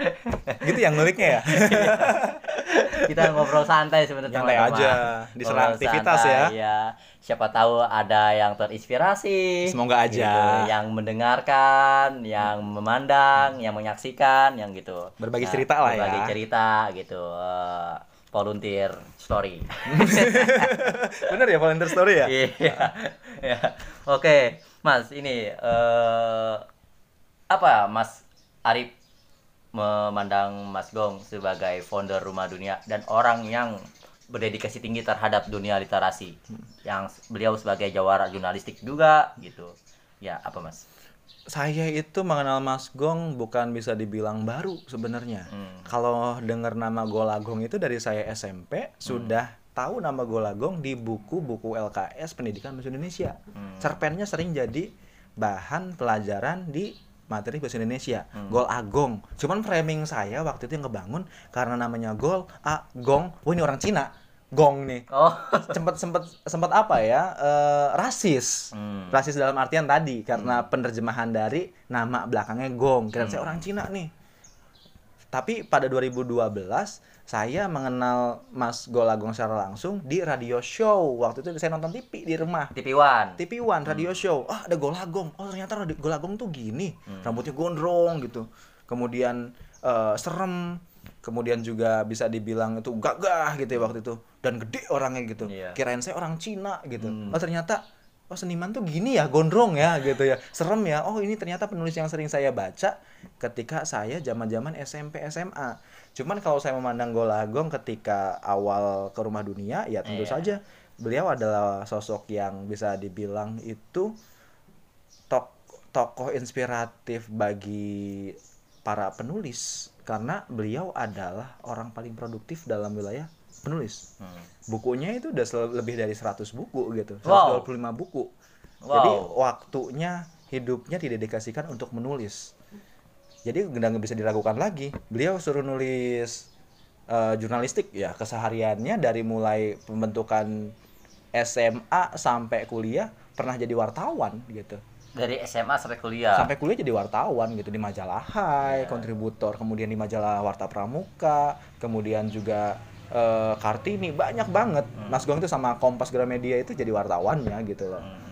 gitu yang nguliknya ya. Kita ngobrol santai sebenarnya Santai teman-teman. aja, di aktivitas santai, ya. Siapa tahu ada yang terinspirasi. Semoga aja. gitu. Yang mendengarkan, yang memandang, yang menyaksikan, yang gitu. Berbagi cerita lah ya. Berbagi cerita gitu. Eh, volunteer story. Bener ya volunteer story ya? Iya. Ya. Oke, Mas, ini eh apa Mas Arif memandang Mas Gong sebagai founder Rumah Dunia dan orang yang berdedikasi tinggi terhadap dunia literasi. Yang beliau sebagai jawara jurnalistik juga gitu. Ya, apa Mas? Saya itu mengenal Mas Gong bukan bisa dibilang baru sebenarnya. Hmm. Kalau dengar nama Golagong itu dari saya SMP sudah tahu nama Golagong di buku-buku LKS Pendidikan Bahasa Indonesia. Cerpennya sering jadi bahan pelajaran di materi bahasa Indonesia. Gol Agong. Cuman framing saya waktu itu yang ngebangun karena namanya Gol Agong. Wah ini orang Cina. Gong nih. Oh. Sempet sempet sempet apa ya? eh, rasis. Hmm. Rasis dalam artian tadi karena penerjemahan dari nama belakangnya Gong. Kira saya orang Cina nih. Tapi pada 2012 saya mengenal Mas Golagong secara langsung di radio show. Waktu itu saya nonton TV di rumah. TV One. TV One radio show. Ah, ada Golagong. Oh, ternyata Golagong tuh gini. Rambutnya gondrong gitu. Kemudian eh, serem. Kemudian juga bisa dibilang itu gagah gitu ya waktu itu. Dan gede orangnya gitu. Iya. Kirain saya orang Cina gitu. Oh, ternyata oh seniman tuh gini ya, gondrong ya gitu ya. Serem ya. Oh, ini ternyata penulis yang sering saya baca ketika saya zaman-zaman SMP SMA. Cuman kalau saya memandang Golagong ketika awal ke Rumah Dunia, ya tentu Iya. saja beliau adalah sosok yang bisa dibilang itu tok tokoh inspiratif bagi para penulis karena beliau adalah orang paling produktif dalam wilayah penulis. Hmm. Bukunya itu udah lebih dari 100 buku gitu, Wow. 125 buku. Wow. Jadi waktunya hidupnya didedikasikan untuk menulis. Jadi nggak bisa diragukan lagi. Beliau suruh nulis eh, jurnalistik ya kesehariannya dari mulai pembentukan SMA sampai kuliah pernah jadi wartawan gitu. Dari SMA sampai kuliah. Sampai kuliah jadi wartawan gitu di majalah Hai, kontributor, kemudian di majalah Warta Pramuka, kemudian juga eh, Kartini banyak banget. Mas Gong itu sama Kompas Gramedia itu jadi wartawannya gitu loh. Hmm.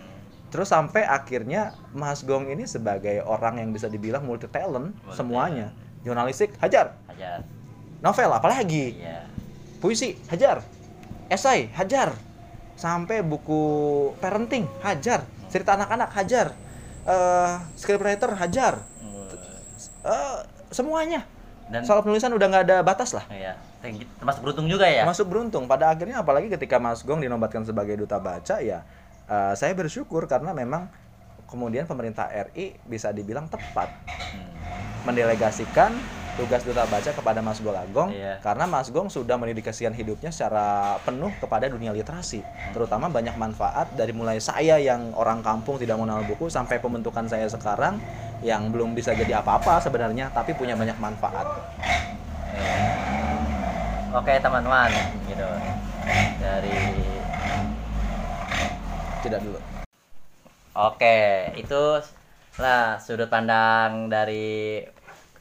Terus sampai akhirnya Mas Gong ini sebagai orang yang bisa dibilang multi talent Multi semuanya. Jurnalistik hajar, Aja. novel apalagi, Iya. puisi hajar, esai hajar, sampai buku parenting hajar, cerita anak-anak hajar, eh scriptwriter hajar, Eh, semuanya. Dan Soal penulisan udah nggak ada batas lah. Iya. Termasuk beruntung juga ya. Masuk beruntung. Pada akhirnya apalagi ketika Mas Gong dinobatkan sebagai duta baca ya eh, saya bersyukur karena memang kemudian pemerintah RI bisa dibilang tepat Hmm. mendelegasikan tugas duta baca kepada Mas Golagong Iya. karena Mas Gong sudah mendedikasikan hidupnya secara penuh kepada dunia literasi. Terutama banyak manfaat dari mulai saya yang orang kampung tidak mengenal buku sampai pembentukan saya sekarang yang belum bisa jadi apa-apa sebenarnya tapi punya banyak manfaat. Oke teman-teman, gitu. Dari tidak dulu. Oke, itu lah sudut pandang dari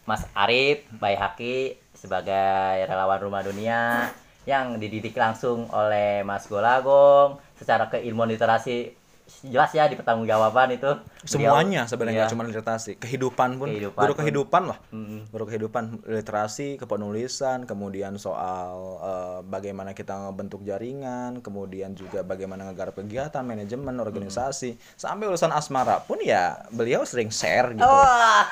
Mas Arif Baihaki sebagai relawan Rumah Dunia yang dididik langsung oleh Mas Golagong secara keilmuan literasi jelas ya di pertanggungjawaban itu beliau- semuanya sebenarnya iya. cuma literasi kehidupan pun Kehidupan guru pun. kehidupan lah Mm. guru kehidupan literasi kepenulisan kemudian soal eh, bagaimana kita ngebentuk jaringan kemudian juga bagaimana ngegarap kegiatan manajemen organisasi sampai urusan asmara pun ya beliau sering share gitu.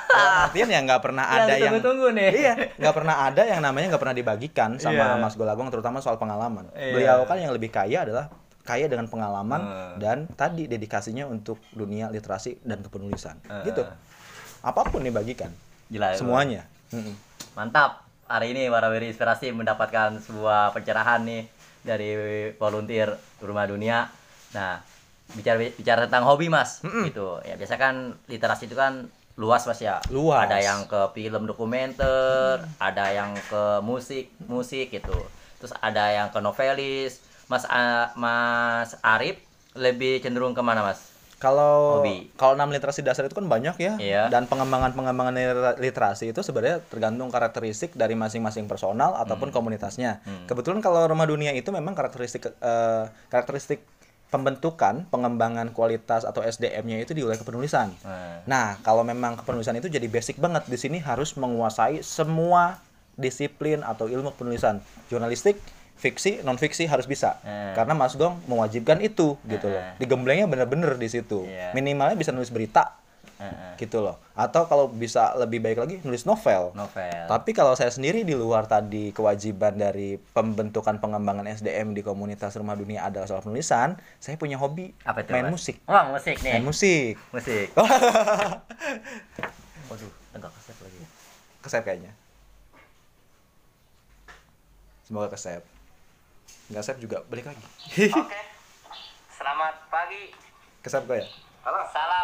Dalam artian ya nggak pernah Yang ada yang ditunggu-tunggu nih. iya nggak pernah ada yang namanya nggak pernah dibagikan sama Iya. Mas Golagong terutama soal pengalaman Iya. beliau kan yang lebih kaya adalah kaya dengan pengalaman Hmm. dan tadi dedikasinya untuk dunia literasi dan kepenulisan Hmm. gitu apa pun dibagikan Jelas. semuanya Mm-mm. Mantap. Hari ini Warawiri Inspirasi mendapatkan sebuah pencerahan nih dari volunteer Rumah Dunia. Nah, bicara bicara tentang hobi, Mas. Gitu. Ya, biasa kan literasi itu kan luas, Mas ya. Luas. Ada yang ke film dokumenter, ada yang ke musik, musik gitu. Terus ada yang ke novelis. Mas A- Mas Arif lebih cenderung ke mana, Mas? Kalau kalau enam literasi dasar itu kan banyak ya. Iya. Dan pengembangan-pengembangan liter- literasi itu sebenarnya tergantung karakteristik dari masing-masing personal Hmm. ataupun komunitasnya. Kebetulan kalau Rumah Dunia itu memang karakteristik eh, karakteristik pembentukan, pengembangan kualitas atau SDM-nya itu di wilayah kepenulisan. Nah, Nah, kalau memang kepenulisan itu jadi basic banget di sini harus menguasai semua disiplin atau ilmu penulisan. Jurnalistik, fiksi, non fiksi harus bisa. Eh. Karena Mas Gong mewajibkan itu gitu loh. Eh. Digemblengnya bener-bener di situ. Iya. Minimalnya bisa nulis berita eh, gitu loh. Atau kalau bisa lebih baik lagi nulis novel. novel. Tapi kalau saya sendiri di luar tadi kewajiban dari pembentukan pengembangan SDM di komunitas Rumah Dunia adalah soal penulisan, saya punya hobi Apa itu? main Mas? musik. Oh, musik nih. Main musik. Musik. Waduh, enggak kesep lagi. Kesep kayaknya. Semoga kesep nggak save juga balik lagi. Oke. Okay. selamat pagi. Kesab ya? Halo. Salam.